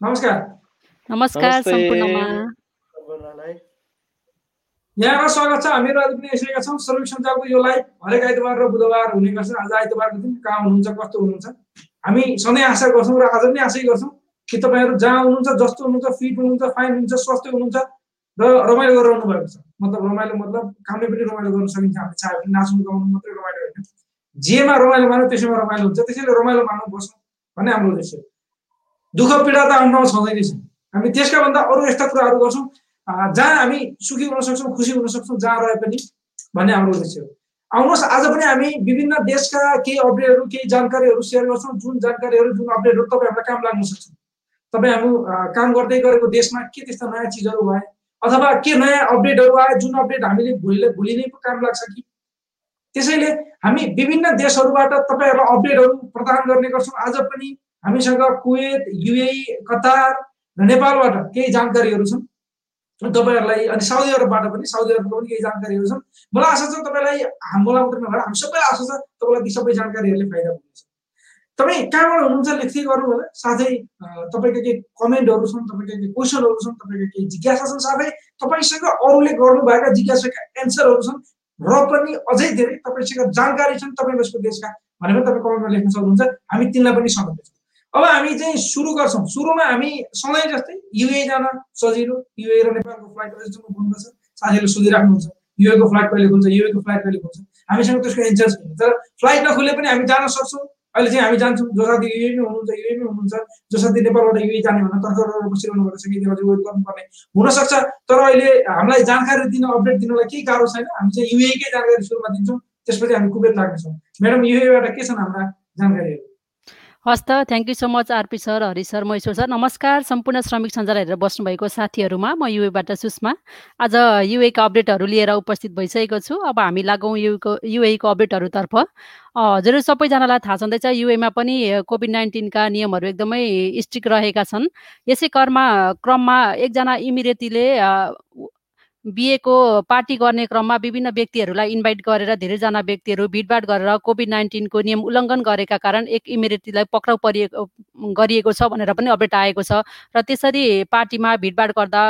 नमस्कार नमस्कार सम्पूर्णमा स्वागत छ हामीहरू आज पनि आइसकेका छौँ श्रमिक सञ्जालको यो लाइभ हरेक आइतबार र बुधबार हुने गर्छ आज आइतबारको दिन कहाँ हुनुहुन्छ कस्तो हुनुहुन्छ हामी सधैँ आशा गर्छौँ र आज पनि आशै गर्छौँ कि तपाईँहरू जहाँ हुनुहुन्छ जस्तो हुनुहुन्छ फिट हुनुहुन्छ फाइन हुनुहुन्छ स्वस्थ हुनुहुन्छ र रमाइलो गरिरहनु भएको छ मतलब रमाइलो मतलब कामले पनि रमाइलो गर्न सकिन्छ हामीले चाह्यो भने नाच्नु गाउनु मात्रै रमाइलो होइन जेमा रमाइलो मान्यो त्यसैमा रमाइलो हुन्छ त्यसैले रमाइलो मान्नु बस्नु भन्ने हाम्रो उद्देश्य दुःख पीडा त हाम्रो छँदै छ हामी त्यसका भन्दा अरू यस्ता कुराहरू गर्छौँ जहाँ हामी सुखी हुन सक्छौँ खुसी हुन सक्छौँ जहाँ रहे पनि भन्ने हाम्रो उद्देश्य हो। आउनुहोस् आज पनि हामी विभिन्न देशका केही अपडेटहरू केही जानकारीहरू सेयर गर्छौँ जुन जानकारीहरू जुन अपडेटहरू तपाईँहरूलाई काम लाग्न सक्छ तपाईँहरू काम गर्दै गरेको देशमा के त्यस्ता नयाँ चिजहरू भए अथवा के नयाँ अपडेटहरू आए जुन अपडेट हामीले भोलि भोलि नै काम लाग्छ कि? त्यसैले हामी विभिन्न देशहरूबाट तपाईँहरूलाई अपडेटहरू प्रदान गर्ने गर्छौँ। आज पनि हामीसँग कुवेत युए कतार र नेपालबाट केही जानकारीहरू छन्। तपाईँहरूलाई अनि साउदी अरबबाट पनि साउदी अरबको पनि केही जानकारीहरू छन्। मलाई आशा छ तपाईँलाई मलाई मात्रै नभएर हामी सबैलाई आशा छ तपाईँलाई ती सबै जानकारीहरूले फाइदा हुनेछ तपाईँ कहाँबाट हुनुहुन्छ लेख्दै गर्नु होला। साथै तपाईँका केही कमेन्टहरू छन् तपाईँका केही क्वेसनहरू छन् तपाईँका केही जिज्ञासा छन्। साथै तपाईँसँग अरूले गर्नुभएका जिज्ञासाका एन्सरहरू छन्। र पनि अझै धेरै तपाईँसँग जानकारी छन् तपाईँ यसको देशका। भनेर तपाईँ कमेन्टमा लेख्न सक्नुहुन्छ। हामी तिनलाई पनि सघाउँदैछौँ अब हामी चाहिँ सुरु गर्छौँ। सुरुमा हामी सधैँ जस्तै युए जान सजिलो युए र नेपालको फ्लाइट अहिलेसम्म खुल्नु छ साथीहरूले सोधिराख्नुहुन्छ युएको फ्लाइट कहिले खुल्छ युएको फ्लाइट कहिले खुल्छ हामीसँग त्यसको एन्सर छैन तर फ्लाइट नखुले पनि हामी जान सक्छौँ। अहिले चाहिँ हामी जान्छौँ जो साथी युएमै हुनुहुन्छ युएमै हुनुहुन्छ जो साथी नेपालबाट युए जाने भनेर तर्खर बसिरहनु भएको छ कि अझै वेट गर्नुपर्ने हुनसक्छ। तर अहिले हामीलाई जानकारी दिन अपडेट दिनलाई केही गाह्रो छैन। हामी चाहिँ युएकै जानकारी सुरुमा दिन्छौँ त्यसपछि हामी कुबेत लाग्नेछौँ। म्याडम युएबाट के छन् हाम्रा जानकारीहरू? हस् त thank you so much R P sir Hari sir Maheshwar sir नमस्कार सम्पूर्ण श्रमिक सञ्जाल हेरेर बस्नुभएको साथीहरूमा म युएबाट सुषमा। आज युएका अपडेटहरू लिएर उपस्थित भइसकेको छु। अब हामी लागौँ युको युएको अपडेटहरूतर्फ हजुर सबैजनालाई थाहा छँदैछ युएमा पनि कोभिड नाइन्टिनका नियमहरू एकदमै स्ट्रिक्ट रहेका छन्। यसै क्रममा क्रममा एकजना इमिरेतीले बिएको पार्टी गर्ने क्रममा विभिन्न व्यक्तिहरूलाई इन्भाइट गरेर धेरैजना व्यक्तिहरू भिडभाड गरेर कोभिड नाइन्टिनको नियम उल्लङ्घन गरेका कारण एक इमिरेटीलाई पक्राउ परिएको गरिएको छ भनेर पनि अपडेट आएको छ र त्यसरी पार्टीमा भिडभाड गर्दा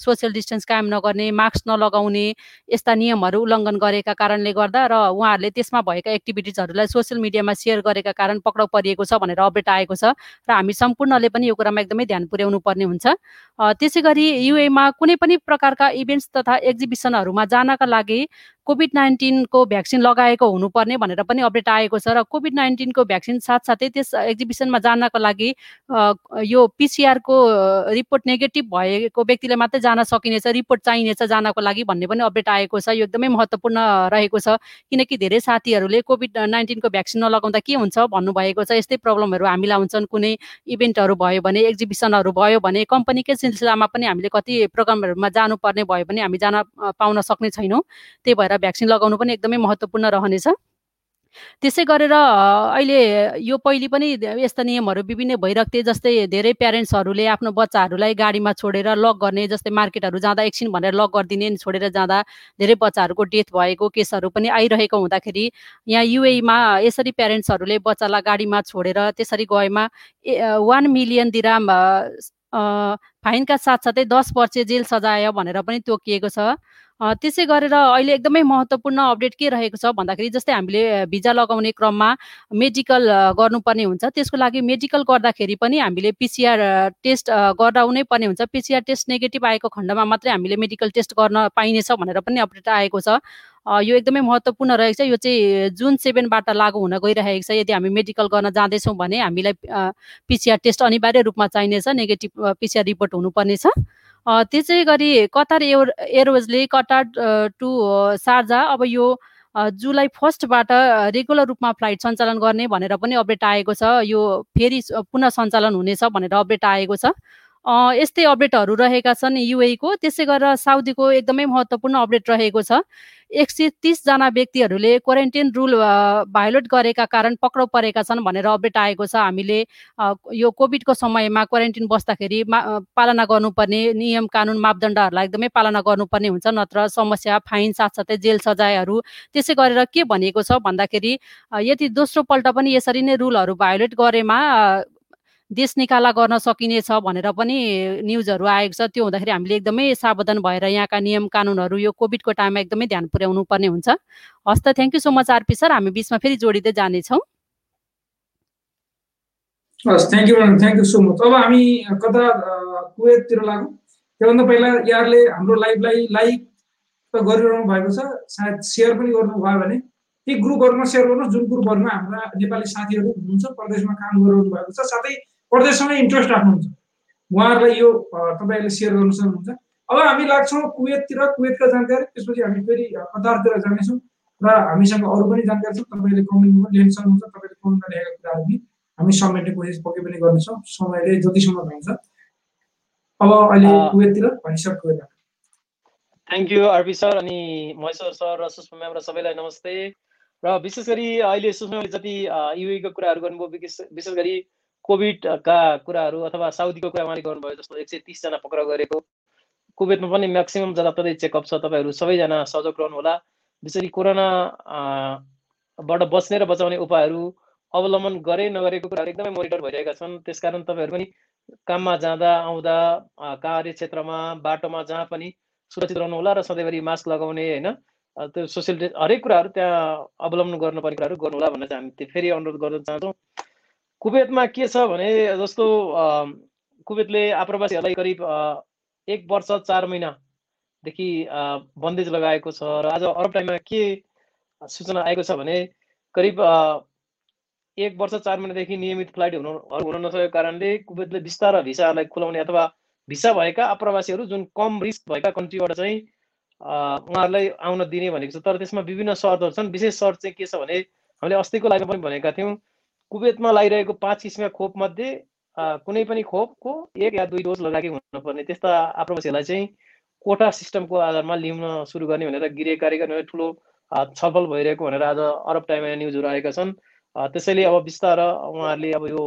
सोसियल डिस्टेन्स कायम नगर्ने मास्क नलगाउने यस्ता नियमहरू उल्लङ्घन गरेका कारणले गर्दा र उहाँहरूले त्यसमा भएका एक्टिभिटिजहरूलाई सोसियल मिडियामा सेयर गरेका कारण पक्राउ परिएको छ भनेर अपडेट आएको छ र हामी सम्पूर्णले पनि यो कुरामा एकदमै ध्यान पुर्याउनु पर्ने हुन्छ। त्यसै गरी युएमा कुनै पनि प्रकारका इभेन्ट्स तथा एक्जिबिसनहरूमा जानका लागि कोभिड नाइन्टिनको भ्याक्सिन लगाएको हुनुपर्ने भनेर पनि अपडेट आएको छ र कोभिड नाइन्टिनको भ्याक्सिन साथसाथै त्यस एक्जिबिसनमा जानको लागि यो पिसिआरको रिपोर्ट नेगेटिभ भएको व्यक्तिले मात्रै जान सकिनेछ रिपोर्ट चाहिनेछ जानको लागि भन्ने पनि अपडेट आएको छ। यो एकदमै महत्त्वपूर्ण रहेको छ किनकि धेरै साथीहरूले कोभिड नाइन्टिनको भ्याक्सिन नलगाउँदा के हुन्छ भन्नुभएको छ यस्तै प्रब्लमहरू हामीलाई हुन्छन् कुनै इभेन्टहरू भयो भने एक्जिबिसनहरू भयो भने कम्पनीकै सिलसिलामा पनि हामीले कति प्रोग्रामहरूमा जानुपर्ने भयो भने हामी जान पाउन सक्ने छैनौँ। त्यही भएर भ्याक्सिन लगाउनु पनि एकदमै महत्त्वपूर्ण रहनेछ। त्यसै गरेर अहिले यो पहिले पनि यस्ता नियमहरू विभिन्न भइरहेको थिए जस्तै धेरै प्यारेन्ट्सहरूले आफ्नो बच्चाहरूलाई गाडीमा छोडेर लक गर्ने जस्तै मार्केटहरू जाँदा एकछिन भनेर लक गरिदिने छोडेर जाँदा धेरै बच्चाहरूको डेथ भएको केसहरू पनि आइरहेको हुँदाखेरि यहाँ युएमा यसरी प्यारेन्ट्सहरूले बच्चालाई गाडीमा छोडेर त्यसरी गएमा वान मिलियन दिराम फाइनका साथसाथै दस वर्ष जेल सजाय भनेर पनि तोकिएको छ। त्यसै गरेर अहिले एकदमै महत्त्वपूर्ण अपडेट के रहेको छ भन्दाखेरि जस्तै हामीले भिजा लगाउने क्रममा मेडिकल गर्नुपर्ने हुन्छ। त्यसको लागि मेडिकल गर्दाखेरि पनि हामीले पिसिआर टेस्ट गराउनै पर्ने हुन्छ। पिसिआर टेस्ट नेगेटिभ आएको खण्डमा मात्रै हामीले मेडिकल टेस्ट गर्न पाइनेछ भनेर पनि अपडेट आएको छ। यो एकदमै महत्त्वपूर्ण रहेको छ यो चाहिँ जुन सेभेनबाट लागु हुन गइरहेको छ यदि हामी मेडिकल गर्न जाँदैछौँ भने हामीलाई पिसिआर टेस्ट अनिवार्य रूपमा चाहिनेछ नेगेटिभ पिसिआर रिपोर्ट हुनुपर्नेछ। त्यसै गरी कतार एयर एयरवेजले कतार टु सार्जा अब यो जुलाई फर्स्टबाट रेगुलर रूपमा फ्लाइट सञ्चालन गर्ने भनेर पनि अपडेट आएको छ। यो फेरि पुनः सञ्चालन हुनेछ भनेर अपडेट आएको छ। यस्तै अपडेटहरू रहेका छन् युएको त्यसै गरेर साउदीको एकदमै महत्त्वपूर्ण अपडेट रहेको छ। एक सय तिसजना व्यक्तिहरूले क्वारेन्टाइन रुल भायोलेट गरेका कारण पक्राउ परेका छन् भनेर अपडेट आएको छ। हामीले यो कोभिडको समयमा क्वारेन्टाइन बस्दाखेरि पालना गर्नुपर्ने नियम कानुन मापदण्डहरूलाई एकदमै पालना गर्नुपर्ने हुन्छ। नत्र समस्या फाइन साथसाथै जेल सजायहरू। त्यसै गरेर के भनेको छ भन्दाखेरि यदि दोस्रो पल्ट पनि यसरी नै रुलहरू भायोलेट गरेमा देश निकाला गर्न सकिनेछ भनेर पनि न्युजहरू आएको छ। त्यो हुँदाखेरि हामीले एकदमै सावधान भएर यहाँका नियम कानुनहरू यो कोभिडको टाइममा एकदमै ध्यान पुर्याउनु पर्ने हुन्छ। हस् त thank you so much R P sir हामी बिचमा फेरि जोडिँदै जानेछौँ। हस् thank you thank you so much अब हामी कता कुवेततिर लागौँ त्योभन्दा पहिला यहाँहरूले हाम्रो लाइभलाई लाइक त गरिरहनु भएको छ। सायद सेयर पनि गर्नुभयो भने। ती ग्रुपहरूमा सेयर गर्नुहोस्। जुन ग्रुपहरूमा हाम्रा नेपाली साथीहरू हुनुहुन्छ प्रदेशमा काम गरिरहनु भएको छ। साथै प्रदेशसँगै इन्ट्रेस्ट राख्नुहुन्छ। उहाँहरूलाई यो तपाईँहरूले सेयर गर्नु सक्नुहुन्छ। अब हामी लाग्छौँ कुवेततिर कुवेतका जानकारी त्यसपछि हामी फेरि कतारतिर जानेछौँ र हामीसँग अरू पनि जानकारी छ। तपाईँले कमेन्टमा लेख्न सक्नुहुन्छ। तपाईँले कमेन्टमा लेखेका कुराहरू पनि हामी समेट्ने कोसिस पक्कै पनि गर्नेछौँ। समयले जतिसम्म हुन्छ अब अहिले कुवेततिर भनिसक्यो thank you R P sir अनि महेश्वर सर र सुषमा म्याम र सबैलाई नमस्ते। र विशेष गरी अहिले सुषमाले जति युएको कुराहरू गर्नुभयो विशेष गरी कोभिडका कुराहरू अथवा साउदीको कुरा उहाँले गर्नुभयो जस्तो एक सय तिसजना पक्राउ गरेको। कुवेतमा पनि म्याक्सिमम् जताततै चेकअप छ तपाईँहरू सबैजना सहयोग रहनुहोला। गरी कोरोनाबाट बच्ने र बचाउने उपायहरू अवलम्बन गरे नगरेको कुराहरू एकदमै मोनिटर भइरहेका छन्। त्यसकारण तपाईँहरू पनि काममा जाँदा आउँदा कार्यक्षेत्रमा बाटोमा जहाँ पनि सुरक्षित रहनुहोला र सधैँभरि मास्क लगाउने होइन? त्यो सोसियल हरेक कुराहरू त्यहाँ अवलम्बन गर्नुपर्ने कुराहरू गर्नुहोला भनेर चाहिँ हामी फेरि अनुरोध गर्न चाहन्छौँ। कुवेतमा के छ भने जस्तो कुवेतले आप्रवासीहरूलाई करिब एक वर्ष चार महिनादेखि बन्देज लगाएको छ र आज अरब टाइममा के सूचना आएको छ भने करिब एक वर्ष चार महिनादेखि नियमित फ्लाइट हुनु हुन नसकेको कारणले कुवेतले बिस्तार भिसाहरूलाई खुलाउने अथवा भिसा भएका आप्रवासीहरू जुन कम रिस्क भएका कन्ट्रीबाट चाहिँ उहाँहरूलाई आउन दिने भनेको छ। तर त्यसमा विभिन्न सर्तहरू छन्। विशेष सर्त चाहिँ के छ भने हामीले अस्तिको लाइभमा पनि भनेका थियौँ कुवेतमा लगाइरहेको पाँच किसिमका खोपमध्ये कुनै पनि खोपको एक या दुई डोज लगाएकै हुनुपर्ने। त्यस्ता आप्रवासीहरूलाई चाहिँ कोटा सिस्टमको आधारमा ल्याउन सुरु गर्ने भनेर गृह कार्यक्रम ठुलो छलफल भइरहेको भनेर आज अरब टाइममा न्युजहरू आएका छन्। त्यसैले अब बिस्तार उहाँहरूले अब यो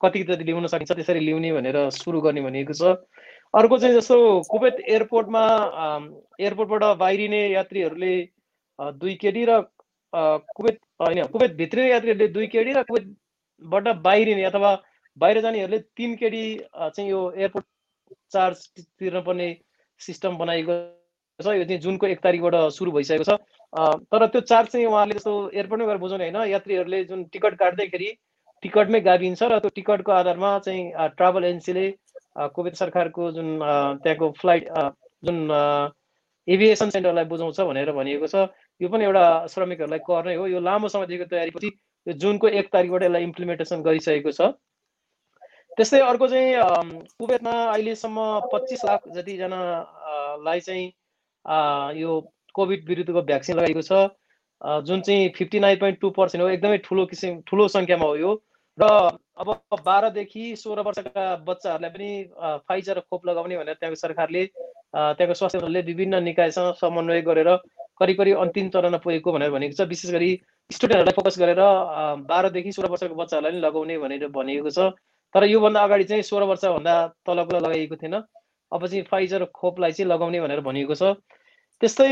कति जति ल्याउन सकिन्छ त्यसरी ल्याउने भनेर सुरु गर्ने भनेको छ। अर्को चाहिँ जस्तो कुवेत एयरपोर्टमा एयरपोर्टबाट बाहिरिने यात्रीहरूले दुई केडी र कुवेत होइन कुवेत भित्रिने यात्रीहरूले दुई केडी र कुवेतबाट बाहिरिने अथवा बाहिर जानेहरूले तिन केडी चाहिँ यो एयरपोर्ट चार्ज तिर्नुपर्ने सिस्टम बनाइएको छ। यो चाहिँ जुनको एक तारिकबाट सुरु भइसकेको छ। तर त्यो चार्ज चाहिँ उहाँले जस्तो एयरपोर्टमै गएर बुझाउने होइन। यात्रीहरूले जुन टिकट काट्दैखेरि टिकटमै गाभिन्छ र त्यो टिकटको आधारमा चाहिँ ट्राभल एजेन्सीले कोभिड सरकारको जुन त्यहाँको फ्लाइट जुन एभिएसन सेन्टरलाई बुझाउँछ भनेर भनिएको छ। यो पनि एउटा श्रमिकहरूलाई कर नै हो। यो लामो समयदेखिको तयारीपछि यो जुनको एक तारिकबाट यसलाई इम्प्लिमेन्टेसन गरिसकेको छ। त्यस्तै अर्को चाहिँ कुवेतमा अहिलेसम्म पच्चिस लाख जतिजनालाई चाहिँ यो कोभिड विरुद्धको भ्याक्सिन लगाएको छ। जुन चाहिँ fifty nine point two percent हो। एकदमै ठुलो किसिम ठुलो सङ्ख्यामा हो यो। र अब बाह्रदेखि सोह्र वर्षका बच्चाहरूलाई पनि फाइजर खोप लगाउने भनेर त्यहाँको सरकारले त्यहाँको स्वास्थ्य विभिन्न निकायसँग समन्वय गरेर करिब करिब अन्तिम चरणमा पुगेको भनेर भनेको छ। विशेष गरी स्टुडेन्टहरूलाई फोकस गरेर बाह्रदेखि सोह्र वर्षको बच्चाहरूलाई पनि लगाउने भनेर भनिएको छ। तर योभन्दा अगाडि चाहिँ सोह्र वर्षभन्दा तलको लगाइएको थिएन। अब चाहिँ फाइजर खोपलाई चाहिँ लगाउने भनेर भनिएको छ। त्यस्तै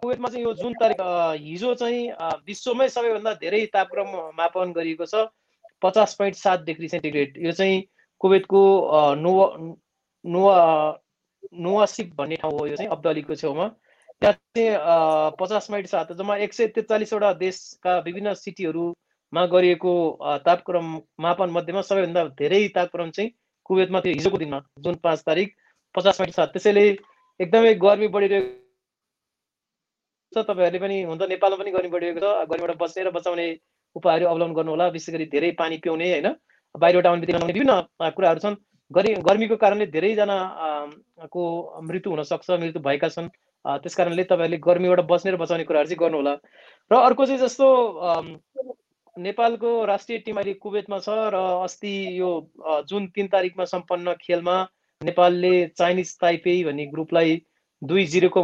कुवेतमा चाहिँ यो जुन तारिक हिजो चाहिँ विश्वमै सबैभन्दा धेरै तापक्रम मापन गरिएको छ। पचास पोइन्ट सात डिग्री सेन्टिग्रेड। यो चाहिँ कुवेतको नुवा नुवा नुवासिप भन्ने ठाउँ हो यो चाहिँ अब्दलीको छेउमा। त्यहाँ चाहिँ पचास पोइन्ट सात जम्मा एक सय त्रिचालिसवटा देशका विभिन्न सिटीहरूमा गरिएको तापक्रम मापन मध्येमा सबैभन्दा धेरै तापक्रम चाहिँ कुवेतमा थियो हिजोको दिनमा जुन पाँच तारिक पचास पोइन्ट सात त्यसैले एकदमै गर्मी बढिरहेको छ। तपाईँहरूले पनि हुन त नेपालमा पनि गर्मी बढिरहेको छ। गर्मीबाट बच्ने र बचाउने उपायहरू अवलम्बन गर्नु होला विशेष गरी धेरै पानी पिउने होइन? बाहिरबाट आउने बित्तिकै विभिन्न कुराहरू छन्। गरी गर्मीको कारणले धेरैजना को मृत्यु हुनसक्छ मृत्यु भएका छन्। त्यस कारणले तपाईँहरूले गर्मीबाट बच्ने र बचाउने कुराहरू चाहिँ गर्नुहोला। र अर्को चाहिँ जस्तो नेपालको राष्ट्रिय टिम अहिले कुवेतमा छ र अस्ति यो जुन तिन तारिकमा सम्पन्न खेलमा नेपालले चाइनिज ताइपे भन्ने ग्रुपलाई दुई जिरोको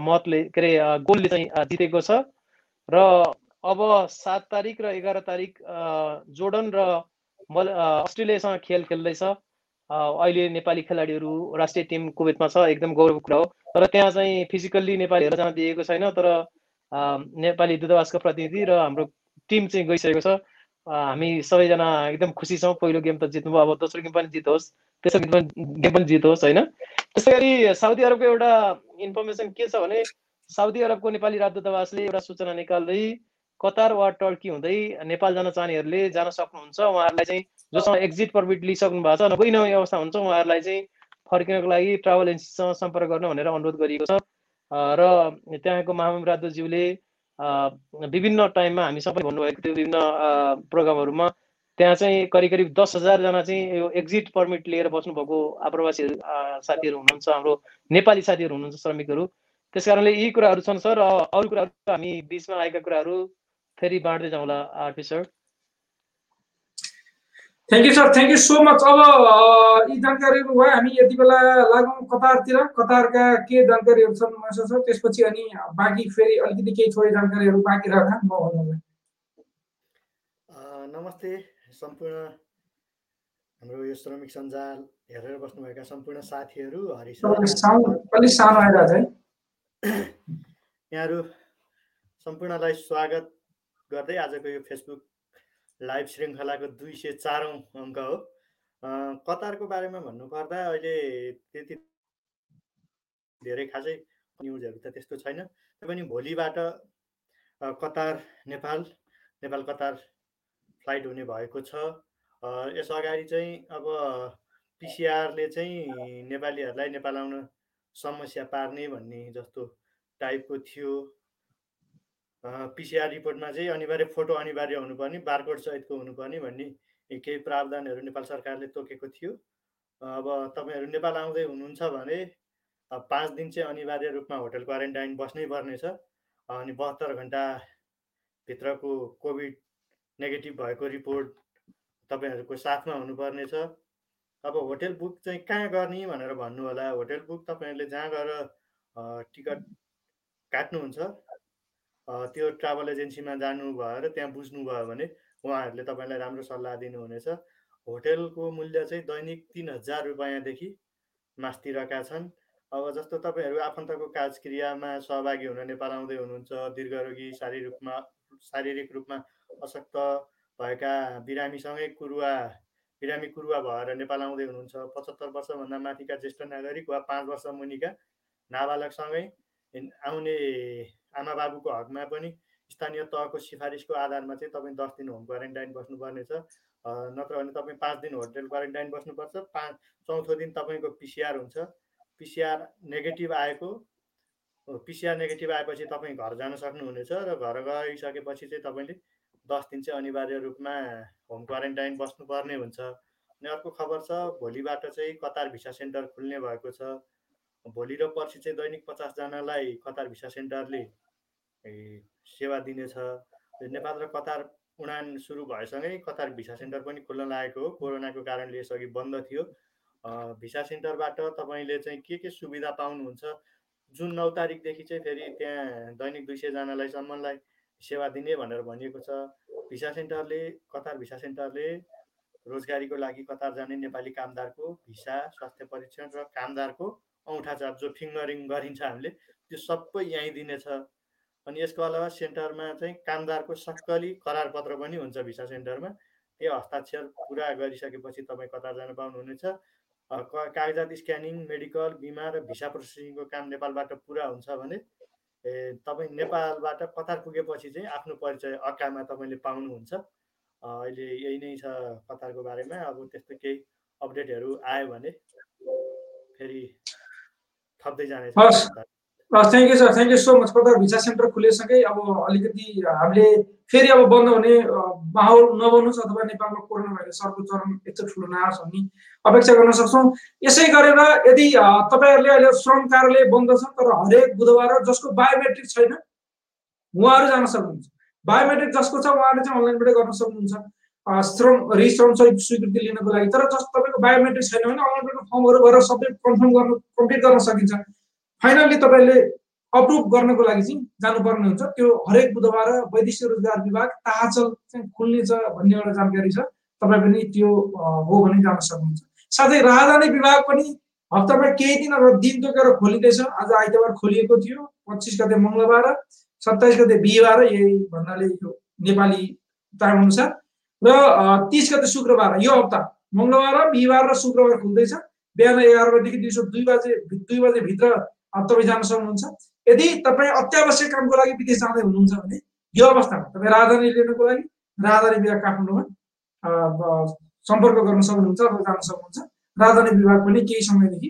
मतले के अरे गोलले चाहिँ जितेको छ। र अब सात तारिक र एघार तारिक जोर्डन र मल अस्ट्रेलियासँग खेल खेल्दैछ। अहिले नेपाली खेलाडीहरू राष्ट्रिय टिम कुवेतमा छ एकदम गौरवको कुरा हो। तर त्यहाँ चाहिँ फिजिकल्ली नेपालीहरू जान दिएको छैन तर नेपाली दूतावासको प्रतिनिधि र हाम्रो टिम चाहिँ गइसकेको छ। हामी सबैजना एकदम खुसी छौँ। पहिलो गेम त जित्नुभयो अब दोस्रो गेम पनि जितोस् तेस्रो गेम पनि गेम पनि जितोस् होइन? त्यसै गरी साउदी अरबको एउटा इन्फर्मेसन के छ भने साउदी अरबको नेपाली राजदूतावासले एउटा सूचना निकाल्दै कतार वा टर्की हुँदै नेपाल जान चाहनेहरूले जान सक्नुहुन्छ। उहाँहरूलाई चाहिँ जोसँग एक्जिट पर्मिट लिइसक्नु भएको छ नगइ नहुने अवस्था हुन्छ उहाँहरूलाई चाहिँ फर्किनको लागि ट्राभल एजेन्सीसँग सम्पर्क गर्न भनेर अनुरोध गरिएको छ। र त्यहाँको महामहिम राजदूतज्यूले विभिन्न टाइममा हामी सबै भन्नुभएको थियो विभिन्न प्रोग्रामहरूमा त्यहाँ चाहिँ करिब करिब दस हजारजना चाहिँ यो एक्जिट पर्मिट लिएर बस्नुभएको आप्रवासीहरू साथीहरू हुनुहुन्छ हाम्रो नेपाली साथीहरू हुनुहुन्छ श्रमिकहरू। त्यस कारणले यी कुराहरू छन् सर अरू कुराहरू हामी बिचमा आएका कुराहरू फेरि बाँड्दै जाउँला R P sir you sir thank you so much अब यी जानकारीहरू भयो हामी यति बेला लागौँ कतारतिर। कतारका के जानकारीहरू छन् मसँग छ त्यसपछि अनि बाँकी फेरि अलिकति केही थोरै जानकारीहरू बाँकी राख म भन्नुलाई नमस्ते। सम्पूर्ण हाम्रो यो श्रमिक सञ्जाल हेरेर बस्नुभएका सम्पूर्ण साथीहरू हरि अलिक सानो आइरहेको छ यहाँहरू सम्पूर्णलाई स्वागत गर्दै आजको यो फेसबुक लाइभ श्रृङ्खलाको दुई सय चारौँ अङ्क हो। कतारको बारेमा भन्नुपर्दा अहिले त्यति धेरै खासै न्युजहरू त त्यस्तो छैन। पनि भोलिबाट Qatar Nepal Nepal Qatar flight हुने भएको छ। यस अगाडि चाहिँ अब पिसिआरले चाहिँ नेपालीहरूलाई नेपाल आउन समस्या पार्ने भन्ने जस्तो टाइपको थियो। पिसिआर रिपोर्टमा चाहिँ अनिवार्य फोटो अनिवार्य हुनुपर्ने बारकोड सहितको हुनुपर्ने भन्ने केही प्रावधानहरू नेपाल सरकारले तोकेको थियो। अब तपाईँहरू नेपाल आउँदै हुनुहुन्छ भने पाँच दिन चाहिँ अनिवार्य रूपमा होटल क्वारेन्टाइन बस्नै पर्नेछ। अनि बहत्तर घन्टाभित्रको कोभिड नेगेटिभ भएको रिपोर्ट तपाईँहरूको साथमा हुनुपर्नेछ। अब होटेल बुक चाहिँ कहाँ गर्ने भनेर भन्नु होला होटेल बुक तपाईँहरूले जहाँ गएर टिकट काट्नुहुन्छ त्यो ट्राभल एजेन्सीमा जानुभयो र त्यहाँ बुझ्नुभयो भने उहाँहरूले तपाईँलाई राम्रो सल्लाह दिनुहुनेछ। होटेलको मूल्य चाहिँ दैनिक तिन हजार रुपियाँदेखि मास्तिरका छन्। अब जस्तो तपाईँहरू आफन्तको काजक्रियामा सहभागी हुन नेपाल आउँदै हुनुहुन्छ दीर्घरोगी शारीरिक रूपमा शारीरिक रूपमा अशक्त भएका बिरामीसँगै कुरुवा बिरामी कुरुवा भएर नेपाल आउँदै हुनुहुन्छ पचहत्तर वर्षभन्दा माथिका ज्येष्ठ नागरिक वा पाँच वर्ष मुनिका नाबालकसँगै आउने आमा बाबुको हकमा पनि स्थानीय तहको सिफारिसको आधारमा चाहिँ तपाईँ दस दिन होम क्वारेन्टाइन बस्नुपर्नेछ। नत्र भने तपाईँ पाँच दिन होटेल क्वारेन्टाइन बस्नुपर्छ। पाँच चौथो दिन तपाईँको पिसिआर हुन्छ। पिसिआर नेगेटिभ आएको पिसिआर नेगेटिभ आएपछि तपाईँ घर जान सक्नुहुनेछ र घर गइसकेपछि चाहिँ तपाईँले दस दिन चाहिँ अनिवार्य रूपमा होम क्वारेन्टाइन बस्नुपर्ने हुन्छ। अनि अर्को खबर छ भोलिबाट चाहिँ कतार भिसा सेन्टर खुल्ने भएको छ। भोलि र पर्सि चाहिँ दैनिक पचासजनालाई कतार भिसा सेन्टरले सेवा दिनेछ। नेपाल र कतार उडान सुरु भएसँगै कतार भिसा सेन्टर पनि खुल्न लागेको हो। कोरोनाको कारणले यसअघि बन्द थियो। भिसा सेन्टरबाट तपाईँले चाहिँ के के सुविधा पाउनुहुन्छ? जुन नौ तारिकदेखि चाहिँ फेरि त्यहाँ दैनिक दुई सयजनालाई सम्मलाई सेवा दिने भनेर भनिएको छ। भिसा सेन्टरले कतार भिसा सेन्टरले रोजगारीको लागि कतार जाने नेपाली कामदारको भिसा स्वास्थ्य परीक्षण र कामदारको औँठा चाप जो फिङ्गरिङ गरिन्छ हामीले त्यो सबै यहीँ दिनेछ अनि यसको अलावा सेन्टरमा चाहिँ कामदारको सक्कली करार पत्र पनि हुन्छ भिसा सेन्टरमा। त्यो हस्ताक्षर पुरा गरिसकेपछि तपाईँ कतार जान पाउनुहुनेछ। कागजात स्क्यानिङ मेडिकल बिमा र भिसा प्रोसेसिङको काम नेपालबाट पुरा हुन्छ भने ए तपाईँ नेपालबाट कतार पुगेपछि चाहिँ आफ्नो परिचय अक्कामा तपाईँले पाउनुहुन्छ। अहिले यही नै छ कतारको बारेमा। अब त्यस्तो केही अपडेटहरू आयो भने फेरि थप्दै जाने thank you sir thank you so much कता भिसा सेन्टर खुलेसँगै अब अलिकति हामीले फेरि अब बन्द हुने माहौल नबन्नुहोस् अथवा नेपालमा कोरोना भाइरस अर्को चरण यस्तो ठुलो नआओस् भन्ने अपेक्षा गर्न सक्छौँ। यसै गरेर यदि तपाईँहरूले अहिले श्रम कार्यालय बन्द छ तर हरेक बुधबार जसको बायोमेट्रिक छैन उहाँहरू जान सक्नुहुन्छ। बायोमेट्रिक जसको छ उहाँले चाहिँ अनलाइनबाटै गर्न सक्नुहुन्छ। श्रम रिश्रम स्वीकृति लिनको लागि तर जस तपाईँको बायोमेट्रिक छैन भने अनलाइनबाट फर्महरू भएर सबै कन्फर्म गर्नु कम्प्लिट गर्न सकिन्छ फाइनल्ली तपाईँले अप्रुभ गर्नको लागि चाहिँ जानुपर्ने हुन्छ त्यो हरेक बुधबार वैदेशिक रोजगार विभाग ताहाचल चाहिँ खुल्नेछ भन्ने एउटा जानकारी छ तपाईँ पनि त्यो हो भने जान सक्नुहुन्छ साथै राजधानी विभाग पनि हप्तामा केही दिन अब दिन तोकेर खोलिँदैछ आज आइतबार खोलिएको थियो पच्चिस गते मङ्गलबार सत्ताइस गते बिहिबार यही भन्नाले यो नेपाली टाइम अनुसार र तिस गते शुक्रबार यो हप्ता मङ्गलबार बिहिबार र शुक्रबार खुल्दैछ। बिहान एघार बजीदेखि दिउँसो दुई बजे दुई बजेभित्र तपाईँ जान सक्नुहुन्छ। यदि तपाईँ अत्यावश्यक कामको लागि विदेश जाँदै हुनुहुन्छ भने यो अवस्थामा तपाईँ राजधानी लिनुको लागि राजधानी विभाग काठमाडौँमा सम्पर्क गर्न सक्नुहुन्छ अथवा जान सक्नुहुन्छ। राजधानी विभाग पनि केही समयदेखि